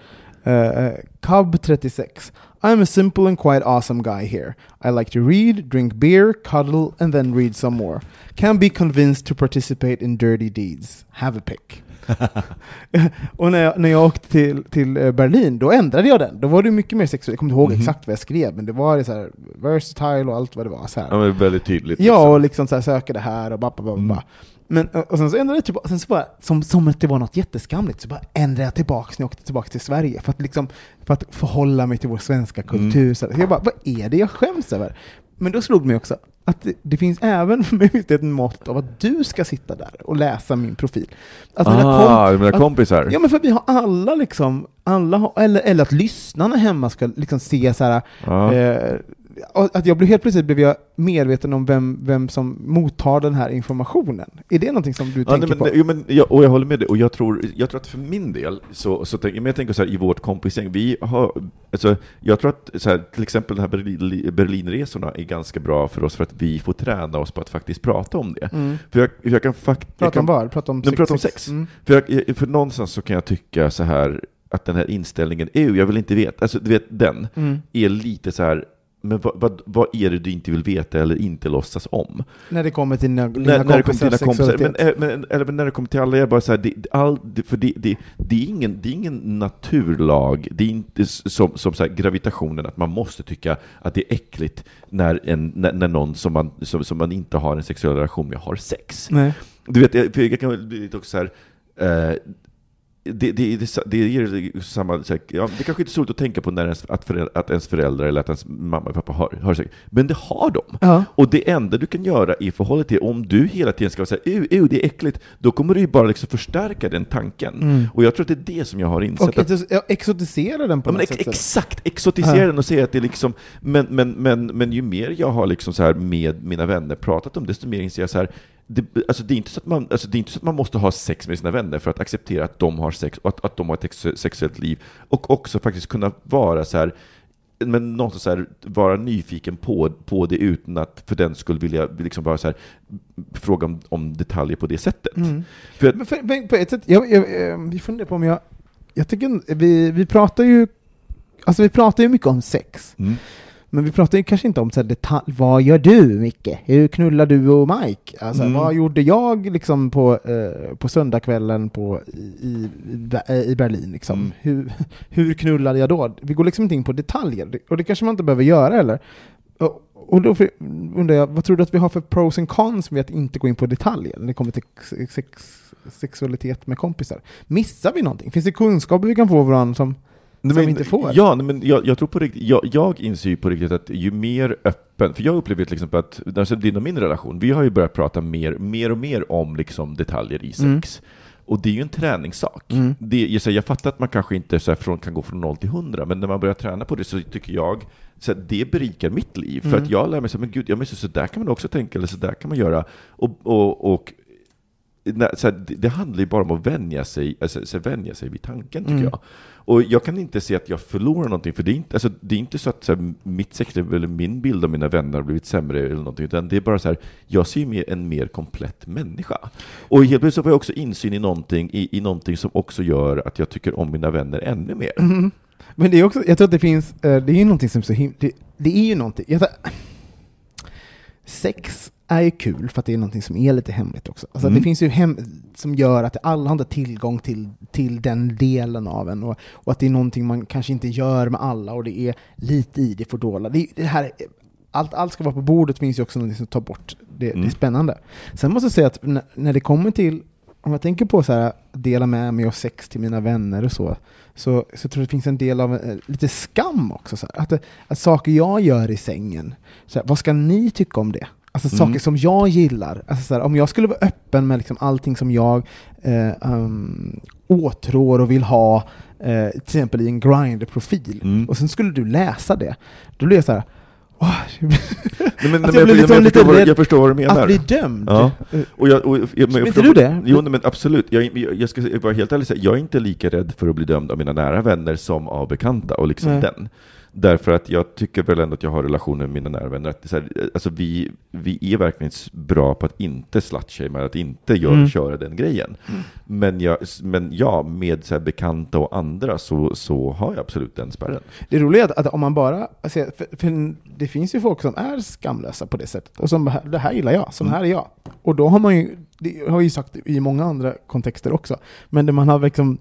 Uh, Cub 36. I'm a simple and quite awesome guy here. I like to read, drink beer, cuddle, and then read some more. Can be convinced to participate in dirty deeds. Have a pick. och när jag, när jag åkte till, till eh, Berlin, då ändrade jag den. Då var det mycket mer sexuellt. Jag kommer inte ihåg Mhm. exakt vad jag skrev, men det var så här versatile och allt vad det var. Så här. Ja, men väldigt tydligt. Ja, och liksom så här, söka det här och bara, bara, bara. Mm. Men, och sen så ändrade jag tillbaka, sen så bara, som, som att det var något jätteskamligt, så bara ändrade jag tillbaka när jag åkte tillbaka till Sverige, för att, liksom, för att förhålla mig till vår svenska kultur. Mm. Så jag bara, vad är det jag skäms över? Men då slog mig också att det, det finns även för mig finns det ett mått av att du ska sitta där och läsa min profil. Att mina ah, kom- mina att- kompisar. Ja men för vi har alla liksom, alla har, eller, eller att lyssnarna hemma ska liksom se så här, Ja. eh, att jag blev helt plötsligt blev jag medveten om vem, vem som mottar den här informationen. Är det någonting som du Ja, tänker nej, på? men, jo, men, jag, och jag håller med dig, och jag tror, jag tror att för min del, så, så tänk, men jag tänker så här, i vårt kompisgäng, vi har, alltså, jag tror att så här, till exempel de här Berlin, Berlinresorna är ganska bra för oss för att vi får träna oss på att faktiskt prata om det. Mm. För jag, jag kan faktiskt... Prata om vad? Prata om Nej, prata om sex. Mm. För, jag, för någonstans så kan jag tycka så här att den här inställningen, "Ew, jag vill inte veta, alltså du vet den, Mm. är lite så här men vad, vad, vad är det du inte vill veta eller inte låtsas om? När det kommer till dina, dina när, när det kommer till dina kompisar, men, eh, men, eller när det kommer till alla, jag bara så här, det, all, det, för det, det, det, är ingen, det är ingen naturlag, det är inte som, som så här, gravitationen, att man måste tycka att det är äckligt när, en, när, när någon som man, som, som man inte har en sexuell relation med har sex. Nej. Du vet, jag, jag kan bli lite också så här, eh, det, det, det, det ger samma, här, ja, det kanske inte är så roligt att tänka på när ens, att, föräldrar, att ens föräldrar eller att ens mamma och pappa har, har sex, men det har de. Ja. Och det enda du kan göra i förhållande till, om du hela tiden ska säga "Ew, ew, det är äckligt, då kommer du ju bara liksom förstärka den tanken. Mm. Och jag tror att det är det som jag har insett. Och att, exotisera den på Ja, något ex sätt. exakt, exotisera Ja. den och säga att det är liksom, men, men, men, men ju mer jag har liksom så här med mina vänner pratat om det, desto mer inser jag så här, det, alltså det, är inte så att man, alltså det är inte så att man måste ha sex med sina vänner för att acceptera att de har sex och att, att de har ett ex sexuellt liv. Och också faktiskt kunna vara så här, men någonstans så här, vara nyfiken på, på det utan att för den skull vilja liksom bara så här, fråga om, om detaljer på det sättet. Mm. För att, Men för, men på ett sätt, jag, jag, eh, vi funderar på om jag, jag tycker, vi, vi pratar ju, alltså vi pratar ju mycket om sex. mm. Men vi pratar ju kanske inte om så här detalj, vad gör du Micke? Hur knullar du och Mike? Alltså, Mm. Vad gjorde jag liksom på, eh, på söndagskvällen på, i, i, i Berlin? Liksom? Mm. Hur, hur knullade jag då? Vi går liksom inte in på detaljer, och det kanske man inte behöver göra heller. Och, och då undrar jag, vad tror du att vi har för pros and cons med att inte gå in på detaljer när det kommer till sex, sexualitet med kompisar? Missar vi någonting? Finns det kunskaper vi kan få av varandra som, som men, inte får. Ja, men jag, jag tror på riktigt, jag, jag inser ju på riktigt att ju mer öppen, för jag upplever till exempel att, alltså din och min relation, vi har ju börjat prata mer, mer och mer om liksom detaljer i sex. Och det är ju en träningssak. Mm. Det, jag, säger, jag fattar att man kanske inte så här, från, kan gå från noll till hundra, men när man börjar träna på det så tycker jag så det berikar mitt liv. För Mm. att jag lär mig så men gud, ja, men så, så där kan man också tänka, eller så där kan man göra. Och, och, och så det, det handlar ju bara om att vänja sig, alltså, så vänja sig vid tanken, tycker Mm. jag. Och jag kan inte se att jag förlorar någonting, för det är inte, alltså, det är inte så att så här, mitt sexliv eller min bild av mina vänner har blivit sämre eller någonting, utan det är bara så här, jag ser mig en mer komplett människa. Och helt plötsligt får jag också insyn i någonting, i, i någonting som också gör att jag tycker om mina vänner ännu mer. Mm. Men det är också, jag tror att det finns, eh, det är ju någonting som så himla, det, det är ju någonting, jag, tar- sex är ju kul för att det är någonting som är lite hemligt också. Alltså Mm. Det finns ju hem, som gör att alla har inte tillgång till, till den delen av en och, och att det är någonting man kanske inte gör med alla och det är lite i det fördolda. Det, det här, allt, allt ska vara på bordet finns ju också någonting som tar bort det, det är Mm. spännande. Sen måste jag säga att när, när det kommer till, om jag tänker på så här, dela med mig av sex till mina vänner och så, så, så tror jag det finns en del av eh, lite skam också. Så här. Att, det- att saker jag gör i sängen, så här, vad ska ni tycka om det? Alltså Mm. saker som jag gillar. Alltså, så här, om jag skulle vara öppen med liksom allting som jag eh, um, åtrår och vill ha, eh, till exempel i en Grindr-profil, Mm. och sen skulle du läsa det, då blir jag så här, åh, Nej, men, Att jag, jag liksom jag, förstår vad, jag förstår vad du menar. att bli dömd. Ja. Eh, Och jag, och, jag, men inte förstår- du det? Jo, men absolut. Jag, ska vara helt ärlig jag är inte lika rädd för att bli dömd av mina nära vänner som av bekanta och liksom Nej. den. Därför att jag tycker väl ändå att jag har relationer med mina nära vänner. Att det så här, alltså vi, vi är verkligen bra på att inte slutshamea, att inte gör, Mm. köra den grejen. Men, jag, men ja, med så bekanta och andra så, så har jag absolut den spärren. Det roliga är att, att om man bara, alltså, för, för det finns ju folk som är skamlösa på det sättet, och som det här gillar jag, som Mm. här är jag. Och då har man ju, det har jag ju sagt i många andra kontexter också, men där man har liksom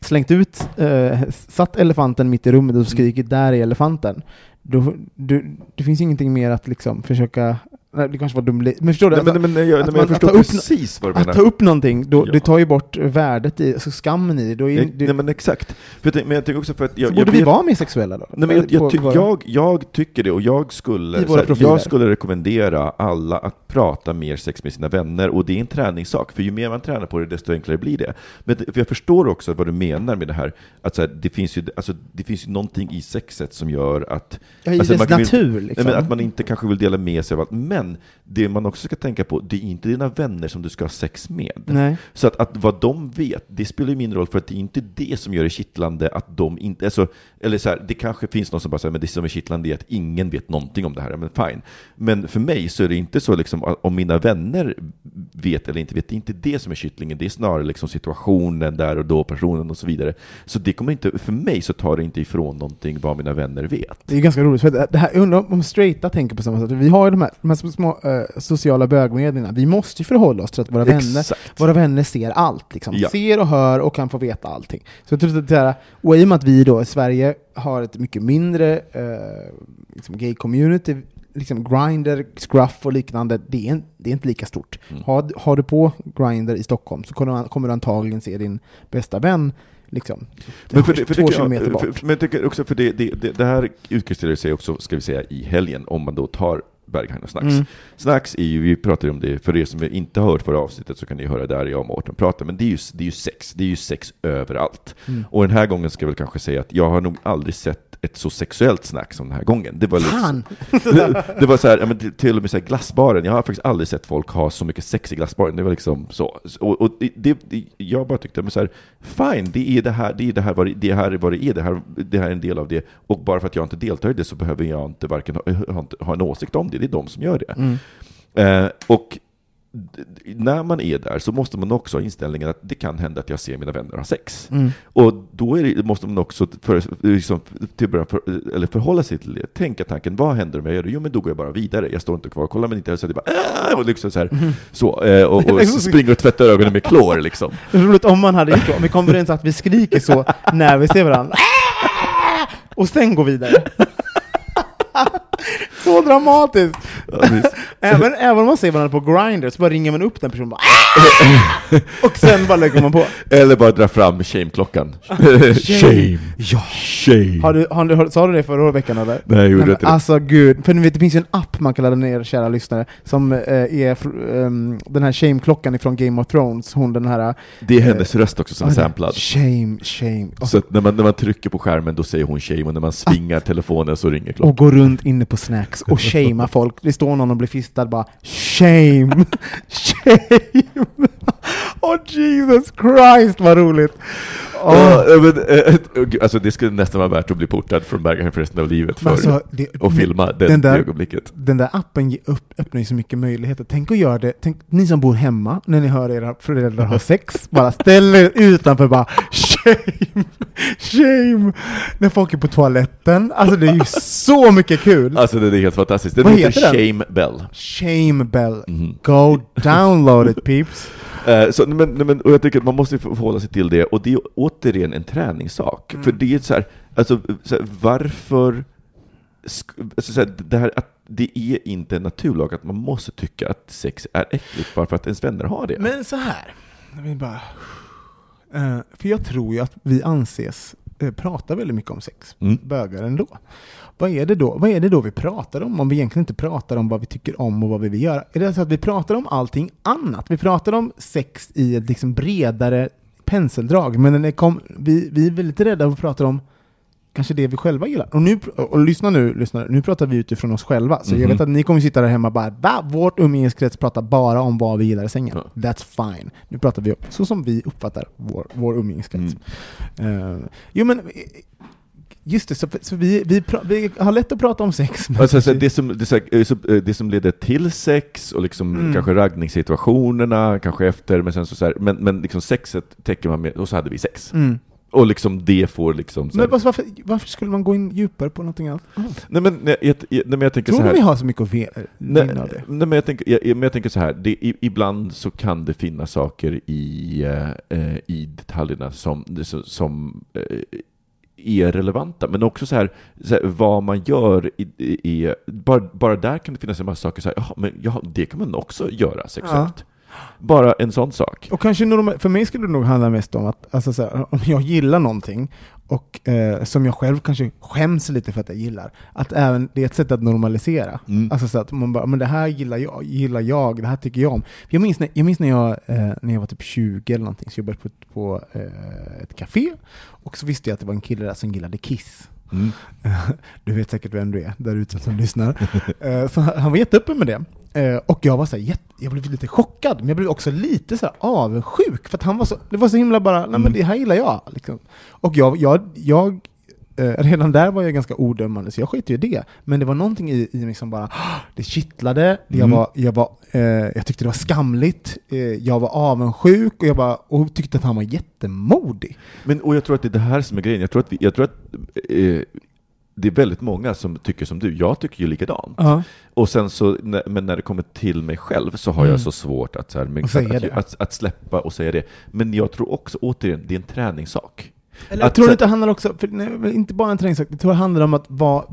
slängt ut, eh, satt elefanten mitt i rummet och skrikit där är elefanten. Då, du, det finns ingenting mer att liksom försöka, nej, det kanske var dumt, men förstår du? Nej, men, Alltså, men, jag, att men man- jag att precis vad du menar. Att ta upp någonting, då, Ja. det tar ju bort värdet i, alltså skammen i. Då är, Nej, det nej men exakt. För jag, men jag tycker också för att jag, så borde vi vet- vara mer sexuella då? Nej, men jag, På jag, våra- jag, jag tycker det, och jag skulle, här, jag skulle rekommendera alla att prata mer sex med sina vänner, och det är en träningssak, för ju mer man tränar på det, desto enklare blir det. Men för jag förstår också vad du menar med det här, att här, det, finns ju, alltså, det finns ju någonting i sexet som gör att... Ja, i alltså, dess natur, Nej, liksom. men att man inte kanske vill dela med sig av allt, men det man också ska tänka på, det är inte dina vänner som du ska ha sex med. Nej. Så att, att vad de vet, det spelar ju mindre roll, för att det är inte det som gör det kittlande att de inte... Alltså, eller så här, det kanske finns någon som bara säger men det som är kittlande är att ingen vet någonting om det här. Men fine. Men för mig så är det inte så liksom, om mina vänner vet eller inte vet, det är inte det som är kittlingen, det är snarare liksom situationen där och då, personen och så vidare. Så det kommer inte, för mig så tar det inte ifrån någonting vad mina vänner vet. Det är ganska roligt, för det här, jag undrar om straighta tänker på samma sätt. Vi har ju de här, de här små, eh, sociala bögmedierna. Vi måste ju förhålla oss till att våra vänner, våra vänner ser allt. Liksom. Ja. Ser och hör och kan få veta allting. Så jag tror att det här, och i och med att vi då i Sverige har ett mycket mindre eh, liksom gay-community, liksom Grindr, Scruff och liknande, det är, det är inte lika stort. Mm. Har, har du på Grindr i Stockholm så kommer du, kommer du antagligen se din bästa vän liksom, Men för det, för två det, kilometer bort. för, men jag tycker också för det, det, det, det här utkristalliserar sig också, ska vi säga, i helgen, om man då tar Berghain och Snacks. Mm. Snacks är ju, vi pratade om det, för er som inte har hört förra avsnittet så kan ni höra där jag och Mårten pratar, men det är ju, det är ju sex, det är ju sex överallt. Mm. Och den här gången ska jag väl kanske säga att jag har nog aldrig sett ett så sexuellt snack som den här gången. Det var Fan! liksom, det, var så här, ja, men till- och med så här glassbaren, jag har faktiskt aldrig sett folk ha så mycket sex i glassbaren. Det var liksom så. Och, och det, det, jag bara tyckte, men så här, fine, det är det här, det är det här vad det, det här är vad det är, det här, det här är en del av det. Och bara för att jag inte deltar i det så behöver jag inte varken ha, ha, ha en åsikt om det, det är de som gör det. Mm. Eh, och när man är där så måste man också ha inställningen att det kan hända att jag ser mina vänner ha sex. Mm. Och då det, måste man också för, liksom, till för, eller förhålla sig till det. Tänka tanken, vad händer om jag gör det? Jo, men då går jag bara vidare. Jag står inte kvar och kollar, men inte så att det bara "Ah!" och liksom så här, Mm. så, eh, och, och springer och tvättar ögonen med klor liksom. Roligt om man hade gjort så, om vi kommer överens att vi skriker så när vi ser varandra. Och sen går vidare. så dramatiskt! Även, även om man ser varandra på Grindr så bara ringer man upp den personen och bara "Ah!" Och sen bara lägger man på. Eller bara dra fram shame-klockan. shame. Ja. Shame. Har du, har du, sa du det förra veckan eller? Nej, jag gjorde men inte det. Alltså gud, för ni vet det finns ju en app man kan ladda ner, kära lyssnare, som eh, är ehm, den här shame-klockan ifrån Game of Thrones, hon den här... Det är hennes röst också som är samplad. Shame, shame. Och, Så när man, när man trycker på skärmen då säger hon shame, och när man svingar telefonen så ringer klockan. och går runt inne på snacks och shamea folk. Står någon och blir fistad bara shame, shame. Oh Jesus Christ vad roligt! Åh. Ja, men, eh, alltså det skulle nästan vara värt att bli portad från Berghain för resten av livet för alltså, det- att filma det, den där- ögonblicket. Den där appen upp, öppnar ju så mycket möjligheter. Tänk att göra det, tänk ni som bor hemma, när ni hör era föräldrar ha sex, bara ställ er utanför bara shame, shame, när folk är på toaletten. Alltså det är ju så mycket kul! Alltså det är helt fantastiskt. Den Vad heter? Shame Bell. Shame bell. Mhm. Go download it peeps! Eh, så, men, men, och jag tycker att man måste förhålla sig till det, och det är återigen en träningssak. Mm. För det är så här, alltså, så här, varför... Alltså, så här, det, här, att det är inte en naturlag att man måste tycka att sex är äckligt bara för att ens vänner har det. Men så här, jag vill bara... Eh, för jag tror ju att vi anses eh, prata väldigt mycket om sex, Mm. bögar ändå. Vad är, det då? vad är det då vi pratar om, om vi egentligen inte pratar om vad vi tycker om och vad vi vill göra? Är det så att vi pratar om allting annat? Vi pratar om sex i ett liksom bredare penseldrag, men det kom, vi, vi är väldigt rädda för att prata om kanske det vi själva gillar. Och, nu, och, lyssna nu, lyssna, nu pratar vi utifrån oss själva. Så jag Mhm. vet att ni kommer sitta där hemma och bara Va? Vårt umgängeskrets pratar bara om vad vi gillar i sängen. Ja. That's fine. Nu pratar vi så som vi uppfattar vår, vår umgängeskrets. Mm. Eh, jo men, just det, så, så vi, vi, vi har lätt att prata om sex. Alltså, så kanske- det, som, det, så, eh, eh, det som leder till sex, och liksom Mm. kanske raggningssituationerna, kanske efter, men sen så, så här, men, men liksom sexet täcker man med, och så hade vi sex. Mm. Och liksom det får liksom Men varför, varför skulle man gå in djupare på någonting annat? Nej men, nej, jag, nej, men jag tänker Tror så du här. vi har så mycket att ve- Nej, vinna av det? nej, men jag tänker, jag, men jag tänker så här, det, i, ibland så kan det finnas saker i, eh, eh, i detaljerna som, som, som eh, är relevanta, men också så här, så här vad man gör, i, i, i, bara, bara där kan det finnas en massa saker, så här, jaha, men jaha, det kan man också göra sexuellt. Bara en sån sak. Och kanske för mig skulle det nog handla mest om att alltså så här, om jag gillar någonting och eh, som jag själv kanske skäms lite för att jag gillar, att även det är ett sätt att normalisera. Mm. Alltså så att man bara, men det här gillar jag, gillar jag det här tycker jag om. Jag minns när jag, minns när jag, eh, när jag var typ 20 eller någonting, så jobbade jag på, på eh, ett café och så visste jag att det var en kille där som gillade Kiss. Mm. Du vet säkert vem du är där ute som lyssnar. Eh, Så han han var jätteöppen med det. Eh, Och jag var så här, jag blev lite chockad, men jag blev också lite så här avundsjuk, för att han var så, det var så himla bara, nej men Mm. det här gillar jag. Liksom. Och jag, jag, jag eh, redan där var jag ganska odömande, så jag skit ju i det. Men det var någonting i, i mig som bara, "Ah, det kittlade, jag, Mm. var, jag, var, eh, jag tyckte det var skamligt, eh, jag var avundsjuk och jag bara, och tyckte att han var jättemodig. Men, och jag tror att det är det här som är grejen. Jag tror att, vi, jag tror att eh, det är väldigt många som tycker som du. Jag tycker ju likadant. Ja. Och sen så, men när det kommer till mig själv så har Mm. jag så svårt att, så här, men, Att att, att, släppa och säga det. Men jag tror också, återigen, det är en träningssak. Eller jag tror så- det handlar också, för, nej, inte bara en träningssak, jag tror det handlar om att vara,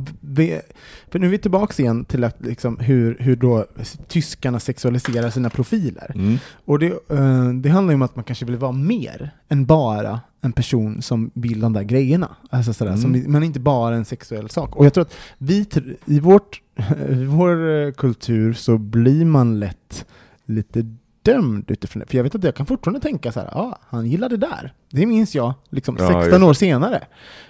för nu är vi tillbaka igen till att, liksom, hur, hur då tyskarna sexualiserar sina profiler. Mm. Och det, eh, det handlar ju om att man kanske vill vara mer än bara en person som vill de där grejerna. Alltså sådär, Mm. som, men inte bara en sexuell sak. Och jag tror att vi, i, vårt, i vår eh, kultur så blir man lätt lite dömd utifrån det. För jag vet att jag kan fortfarande tänka så här, ja, han gillar det där. Det minns jag, liksom Ja, 16 just år senare.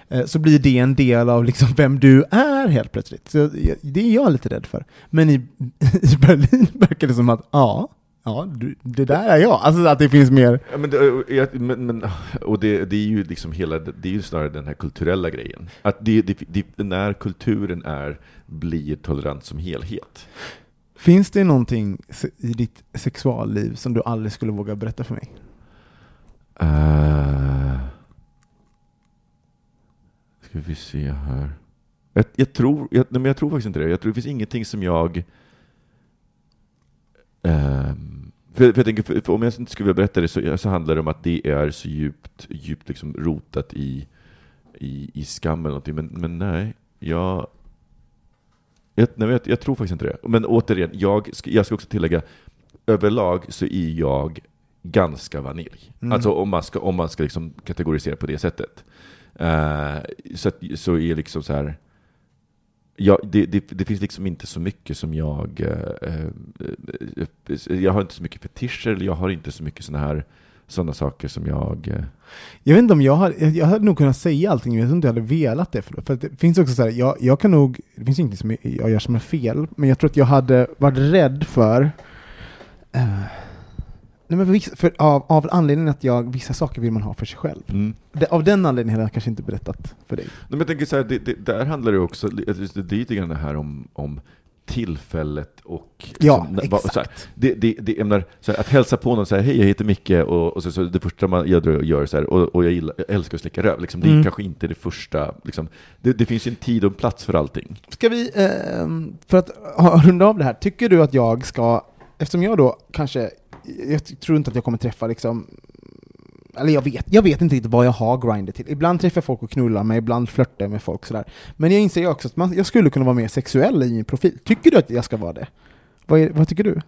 Eh, Så blir det en del av liksom vem du är helt plötsligt. Så det är jag lite rädd för. Men i, i Berlin verkar det som att, ja, ja, du, det där är jag. Alltså att det finns mer... Ja, men, det- jag- men, men, och det, det är ju liksom hela, det är ju snarare den här kulturella grejen. Att det, det, när kulturen är, blir tolerant som helhet. Finns det någonting i ditt sexualliv som du aldrig skulle våga berätta för mig? Uh, ska vi se här. Jag, jag, tror, jag, nej, men jag tror faktiskt inte det. Jag tror det finns ingenting som jag... Uh, för, för jag tänker, för, för om jag inte skulle vilja berätta det så, så handlar det om att det är så djupt, djupt liksom rotat i, i, i skam eller någonting. Men, men nej, jag, jag, nej, jag, jag tror faktiskt inte det. Men återigen, jag ska, jag ska också tillägga, överlag så är jag ganska vanilj. Mm. Alltså om man ska, om man ska liksom kategorisera på det sättet. Eh, så, att, så är liksom så här. Ja, det, det, det finns liksom inte så mycket som jag... eh, jag har inte så mycket fetischer, eller jag har inte så mycket såna här sådana saker som jag... eh, Jag vet inte om jag hade, jag hade nog kunnat säga allting, men jag tror inte jag hade velat det. För, för det finns också så här, jag, jag kan nog, det finns inget som jag gör som är fel, men jag tror att jag hade varit rädd för, eh, nej men för, vissa- för av, av anledningen att jag, vissa saker vill man ha för sig själv. Mm. Det, av den anledningen hade jag kanske inte berättat för dig. Nej, men jag tänker så här, det, det, där handlar det också, det, det är lite grann det här om, om tillfället och... Ja, liksom, exakt. Så här, det, det, det, jag menar, så här, att hälsa på någon och säga hej, jag heter Micke, och, och så, så det första man gör så här, och, och jag, gillar, jag älskar att slicka röv, liksom, det är Mm. kanske inte det första, liksom, det, det finns ju en tid och en plats för allting. Ska vi, ehm, för att ha- runda av det här, tycker du att jag ska, eftersom jag då kanske, jag tror inte att jag kommer träffa liksom, eller jag vet, jag vet inte riktigt vad jag har Grindr till. Ibland träffar jag folk och knullar mig, ibland flörtar jag med folk sådär. Men jag inser ju också att man, jag skulle kunna vara mer sexuell i min profil. Tycker du att jag ska vara det? Vad, är, vad tycker du?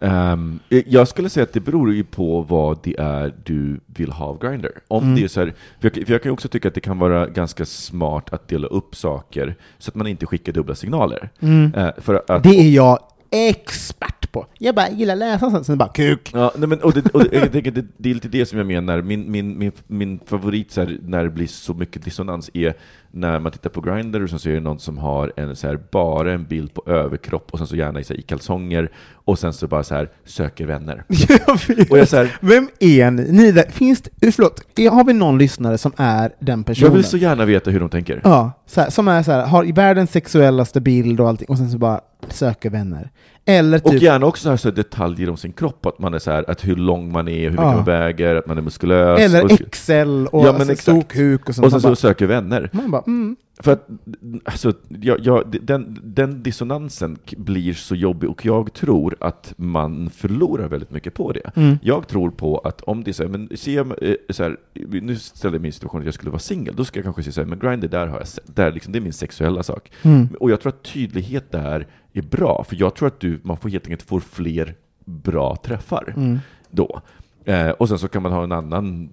Ehm, jag skulle säga att det beror ju på vad det är du vill ha av Grindr. Om Mm. det är så här, för, jag, för jag kan också tycka att det kan vara ganska smart att dela upp saker så att man inte skickar dubbla signaler. Mm. Eh, för att, Det är jag expert på. Jag bara gillar läsa sånt, sen bara kuk. Ja, nej men, och det, och det, jag tänker, det, det är lite det som jag menar. Min, min, min, min favorit så här, när det blir så mycket dissonans är när man tittar på Grindr så är det någon som har en, så här, bara en bild på överkropp och sen så gärna i, så här, i kalsonger och sen så bara så här söker vänner. Jag. Och jag så här, Vem är ni? ni där, finns det, förlåt, har vi någon lyssnare som är den personen? jag vill så gärna veta hur de tänker. Ja, så som är så har i världens sexuellaste bild och allting, och sen så bara söker vänner. Eller Och typ, gärna också så här, så detaljer om sin kropp, att man är så här, att hur lång man är, hur mycket Ja. man väger, att man är muskulös. eller och, XL och Ja, alltså, stor kuk och sånt. och sen så bara, söker vänner. man bara, mm. För att alltså, jag, jag, den, den dissonansen blir så jobbig och jag tror att man förlorar väldigt mycket på det. Mm. Jag tror på att om det är så här, men jag, eh, så här, nu ställer jag mig i situationen att jag skulle vara singel, då ska jag kanske säga så här, men Grindr, där har jag, se- där liksom, det är min sexuella sak. Mm. Och jag tror att tydlighet där är bra, för jag tror att du, man får helt enkelt får fler bra träffar Mm. då. Eh, och sen så kan man ha en annan,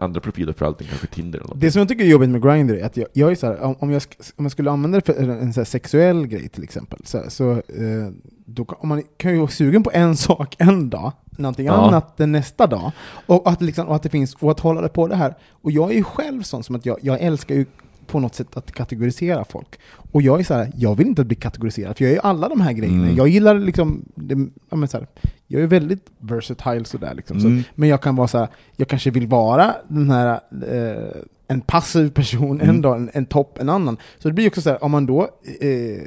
andra profiler för allting, kanske Tinder eller något. Det som jag tycker är jobbigt med Grindr är att jag, jag är så här, om, jag, om jag skulle använda det för en så sexuell grej till exempel, så, här, så eh, då kan, om man kan ju vara sugen på en sak en dag, någonting Ja. annat den nästa dag, och att, liksom, och att det finns, och att hålla det på det här. Och jag är ju själv sån som att jag, jag älskar ju på något sätt att kategorisera folk. Och jag är så här, jag vill inte bli kategoriserad, för jag är ju alla de här grejerna. Mm. Jag gillar liksom, det, ja, men så här, jag är väldigt versatile sådär liksom. Så, Mm. men jag kan vara så här, jag kanske vill vara den här, eh, en passiv person en Mm. dag, en, en topp en annan. Så det blir också så här, om man då, eh,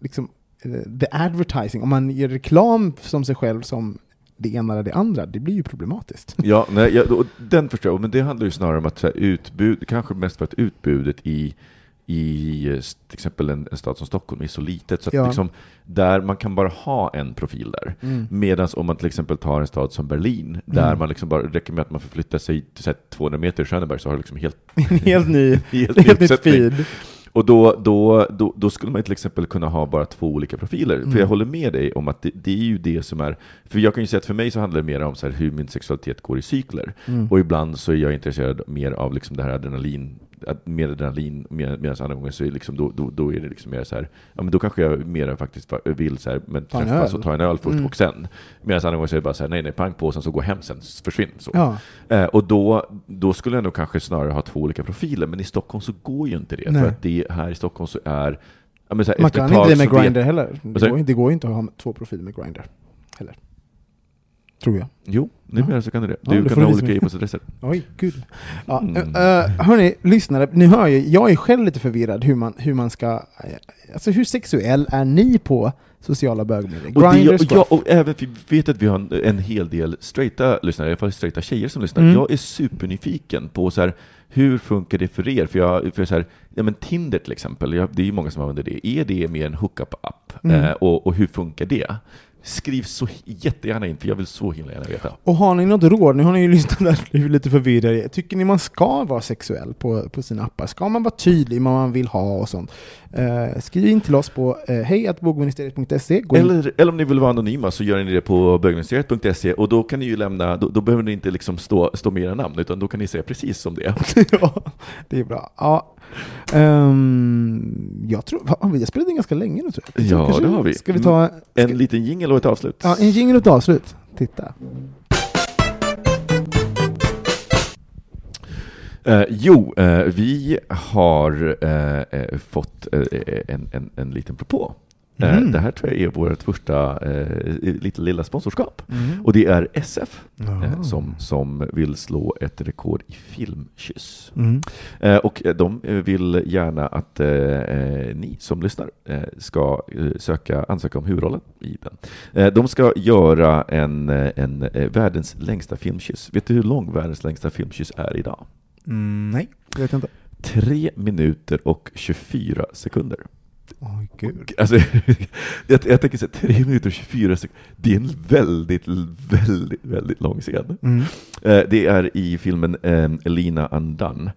liksom, eh, the advertising, om man gör reklam som sig själv som det ena eller det andra, det blir ju problematiskt. Ja, nej, och den förstår jag, men det handlar ju snarare om att så här, utbud, kanske mest för att utbudet i, i eh, till exempel en, en stad som Stockholm är så litet, så Ja. liksom, där man kan bara ha en profil där. Mm. Medan om man till exempel tar en stad som Berlin, där Mm. man liksom bara, räcker med att man förflyttar sig till så här, 200 meter i Schöneberg så har du liksom helt, helt ny, helt, helt feed. Och då, då, då, då skulle man till exempel kunna ha bara två olika profiler. Mm. För jag håller med dig om att det, det är ju det som är... För jag kan ju säga att för mig så handlar det mer om så hur min sexualitet går i cykler. Mm. Och ibland så är jag intresserad mer av liksom det här adrenalin, att- mer adrenalin, med- medan andra gånger så är, liksom, då, då, då är det liksom mer så här, ja men då kanske jag mer faktiskt vill så här, men träffas och ta en öl först Mm. och sen. Medan andra gånger så är det bara så här, nej nej, pang på, sen så gå hem sen, försvinn. Så. Ja. Eh, och då, då skulle jag nog kanske snarare ha två olika profiler, men i Stockholm så går ju inte det. Nej. För att det här i Stockholm så är... Ja, men så här, Man kan inte det med Grindr heller. Det går, det går inte att ha två profiler med Grindr. Tror jag. Jo, numera så kan du det. Ja, Du det kan ha olika e-postadresser. Oj, gud. Ja, Mm. mm. hörni, lyssnare, ni hör ju, jag är själv lite förvirrad hur man, hur man ska... eh, Alltså hur sexuell är ni på sociala bögmedier? Och, det, och, jag, och även, vi vet att vi har en, en hel del straighta lyssnare, i alla fall straighta tjejer som lyssnar. Mm. Jag är supernyfiken på så här, hur funkar det för er? För jag, för så här, ja, men Tinder till exempel, jag, det är ju många som använder det. Är det mer en hookup-app? Mm. Eh, och, och hur funkar det? Skriv så jättegärna in, för jag vill så himla gärna veta. Och har ni något råd, nu har ni ju lyssnat där lite förvirrade. Tycker ni man ska vara sexuell på, på sina appar? Ska man vara tydlig med vad man vill ha och sånt? Eh, skriv in till oss på eh, hejatbogministeriet.se. Eller, eller om ni vill vara anonyma så gör ni det på bögministeriet.se och då kan ni ju lämna, då, då behöver ni inte liksom stå, stå med era namn, utan då kan ni säga precis som det är. ja, det är bra. Ja. Ehm, jag tror, va, vi har spelat in ganska länge nu tror jag. Ja, Kanske- det har vi. Ska vi ta En liten jingel och ett avslut. ja, en jingel och ett avslut? Titta. Eh, jo, eh, vi har eh, eh, fått eh, en, en, en liten propå. Eh, Mhm. Det här tror jag är vårt första eh, lite lilla sponsorskap. Mhm. Och det är SF eh, som, som vill slå ett rekord i filmkyss. Mm. Eh, och de vill gärna att eh, eh, ni som lyssnar ska söka, ansöka om huvudrollen i den. De ska göra en, en världens längsta filmkyss. Vet du hur lång världens längsta filmkyss är idag? Mm, nej, det vet jag inte. Tre minuter och 24 sekunder. Oj, gud. Alltså, jag, jag tänker så här, tre minuter och 24 sekunder, det är en väldigt, väldigt, väldigt lång scen. Mm. Eh, Det är i filmen eh, Elina Undone.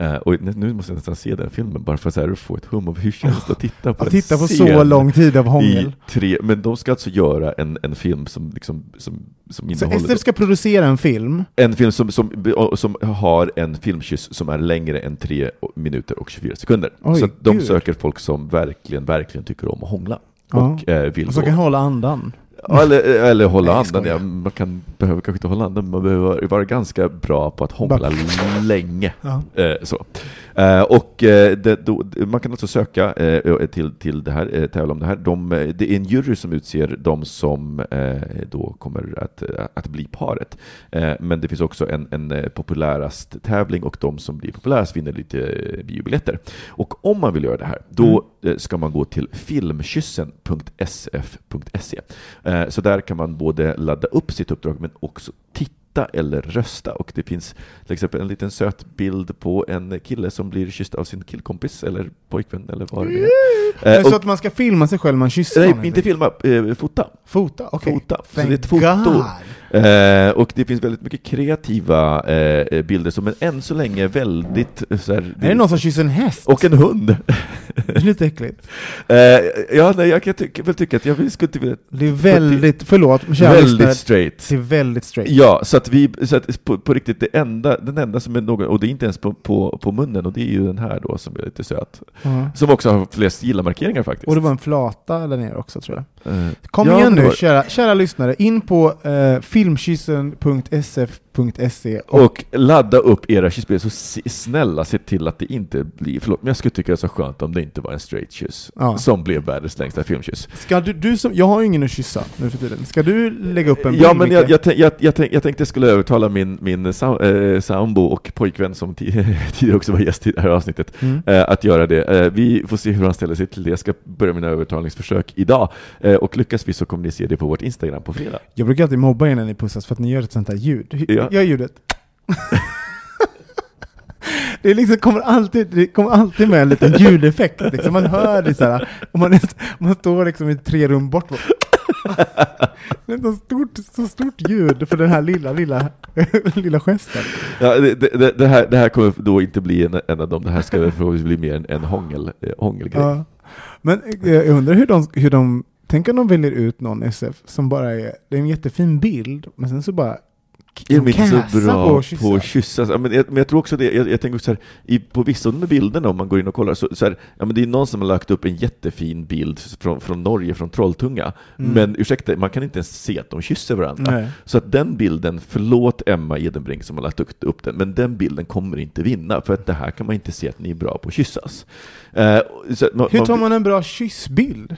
Eh, Och nu måste jag nästan se den filmen bara för att så få ett hum av hur känns det att titta på Att titta på så lång tid av hångel. Tre, men de ska alltså göra en, en film som, liksom, som, som Så innehåller SF ska producera en film. en film som, som, som har en filmkyss som är längre än 3 minuter och 24 sekunder. Oj, så de gud. söker folk som verkligen, verkligen tycker om att hångla. Ja. Och eh, vill Och så då- kan hålla andan. Ja, eller, eller hålla Nej, andan. Ja, man kan, behöver kanske inte hålla andan, man behöver vara ganska bra på att hångla länge. Ja. Eh, så. Eh, och eh, det, då, man kan alltså söka eh, till, till det här, eh, tävla om det här. De, det är en jury som utser de som då kommer att, att bli paret. Men det finns också en, en eh, populärast tävling och de som blir populärast vinner lite biobiljetter. Och om man vill göra det här, då eh, ska man gå till filmkyssen.sf.se. Så där kan man både ladda upp sitt uppdrag men också titta eller rösta. Och det finns till exempel en liten söt bild på en kille som blir kysst av sin killkompis eller pojkvän eller vad det nu är. Det så och- att man ska filma sig själv man kysser Nej, någon, inte eller? filma, eh, fota. Fota? Okej. Fota. Så Thank det är ett foto. God. Eh, och det finns väldigt mycket kreativa eh, bilder som är än så länge väldigt... eh, Så här, Är det någon som kysser en häst? Och en hund. Det är lite äckligt. Eh, ja, nej, jag kan tycka, väl tycka att jag skulle inte vilja... Det är väldigt, förlåt, Väldigt straight. Det är väldigt straight. Ja, så att vi, så att på, på riktigt, det enda, den enda som är någon, och det är inte ens på, på, på munnen, och det är ju den här då som är lite söt. Ja. Som också har flest gilla-markeringar faktiskt. Och det var en flata där nere också tror jag. Eh, Kom ja, igen det nu, var- kära, kära lyssnare. In på eh, filmkyssen.sf.se och, Och ladda upp era kyssbilder, så se, snälla se till att det inte blir, förlåt, men jag skulle tycka det är så skönt om det inte var en straight kyss, Ja. som blev världens längsta filmkyss. ska du, du som, jag har ju ingen att kyssa nu för tiden. Ska du lägga upp en bild? Ja, men jag, jag, jag, jag, tänk, jag tänkte jag skulle övertala min, min sam, eh, sambo och pojkvän som ti- tidigare också var gäst i det här avsnittet, Mm. eh, att göra det. Eh, vi får se hur han ställer sig till det. Jag ska börja mina övertalningsförsök idag, eh, och lyckas vi så kommer ni se det på vårt Instagram på fredag. Jag brukar alltid mobba er när ni pussas för att ni gör ett sånt här ljud. Ja. Gör ljudet. Det, liksom, kommer alltid, det kommer alltid med en liten ljudeffekt. Liksom. Man hör det så här, och man, är, man står liksom i tre rum bort. Det är så stort, så stort ljud för den här lilla, lilla, lilla gesten. Ja, det, det, det, här, det här kommer då inte bli en, en av dem, det här ska förhoppningsvis bli mer en, en hångel, eh, hångelgrej. Ja. Men eh, jag undrar hur de, hur de, tänk om de väljer ut någon SF som bara är, det är en jättefin bild, men sen så bara Är de inte så bra på att kyssa. att? Ja, men, jag, men jag tror också det, jag, jag tänker så här, i, på vissa av de bilderna, om man går in och kollar, så, så här, ja, men det är någon som har lagt upp en jättefin bild från, från Norge, från Trolltunga, Mm. men ursäkta, man kan inte ens se att de kysser varandra. Nej. Så att den bilden, förlåt Emma Edenbrink som har lagt upp, den, men den bilden kommer inte vinna, för att det här kan man inte se att ni är bra på att kyssas. Eh, så man, Hur tar man en bra kyssbild?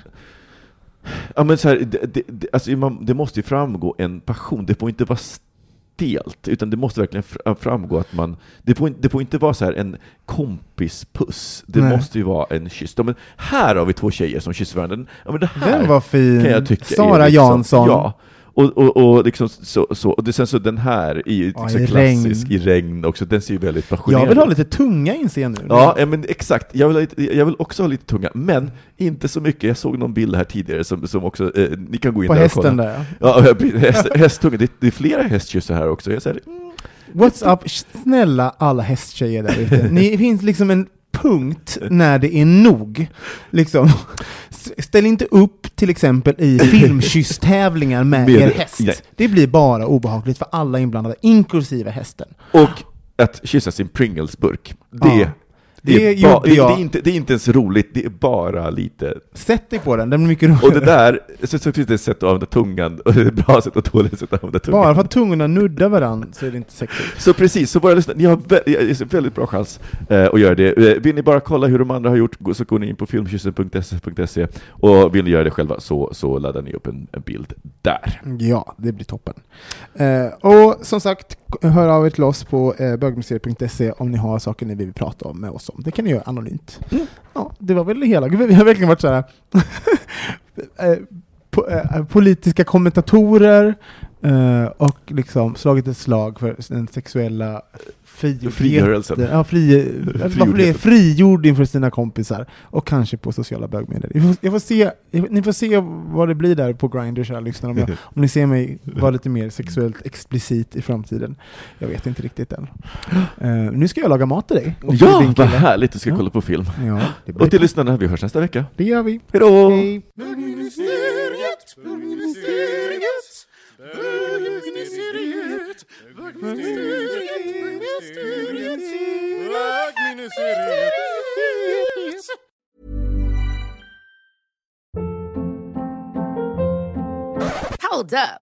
Ja, men så här, det, det, det, alltså man, det måste ju framgå en passion, det får inte vara stelt, utan det måste verkligen fr- framgå att man... Det får, inte- det får inte vara så här en kompispuss, det Nej. måste ju vara en kyss. Ja, men här har vi två tjejer som kysser varandra. Ja, men det här Den var fin. kan jag tycka Sara liksom, Jansson. Ja. Och, och, och, liksom så, så, och det, sen så den här är ju Ja, liksom i klassisk regn. i regn också, den ser ju väldigt passionerad Jag vill ha lite tunga inser jag nu. Ja, ja, men exakt. Jag vill, lite- jag vill också ha lite tunga, men inte så mycket. Jag såg någon bild här tidigare som, som också, eh, ni kan gå in På där och hästen kolla. där, ja, häst, hästtunga. Det, det är flera hästkyssar här också. Jag säger, mm, What's up? Snälla alla hästtjejer där ute. Ni finns liksom en punkt när det är nog. Liksom. Ställ inte upp till exempel i filmkysstävlingar med, Med- er häst. nej. Det blir bara obehagligt för alla inblandade, inklusive hästen. och att kyssa sin Pringles-burk. Det, Ja. Det, är ba, det, det, är inte, det är inte ens roligt, det är bara lite... Sätt dig på den, den blir mycket roligare. Och det där, så, så finns det ett sätt att använda tungan, och det är ett bra sätt och ett dåligt sätt att använda tungan. Bara för att tungorna nuddar varandra så är det inte sexigt. Så precis, så bara lyssna. Ni har vä- eh, väldigt bra chans eh, att göra det. Eh, vill ni bara kolla hur de andra har gjort så går ni in på filmkyssen.se och vill ni göra det själva så, så laddar ni upp en, en bild där. Ja, det blir toppen. Eh, och som sagt, hör av er till oss på eh, bögmuseet.se om ni har saker ni vill prata om med oss om. Det kan ni göra anonymt. Ja, det var väl det hela. Gud, Vi har verkligen varit så här eh, po- eh, politiska kommentatorer eh, och liksom slagit ett slag för den sexuella Frigörelsen. Ja, fri, varför blir frigjord inför sina kompisar och kanske på sociala bögmedier. Jag får, jag får se, jag, ni får se vad det blir där på Grindr, kära lyssnare, om, jag, om ni ser mig vara lite mer sexuellt explicit i framtiden. Jag vet inte riktigt än. Eh, nu ska jag laga mat till dig. Ja, din vad härligt! Du ska Ja. kolla på film. Ja, det Och till bra. lyssnarna, vi hörs nästa vecka. Det gör vi. Hejdå! Hej. Bögministeriet, bögministeriet. Hold up.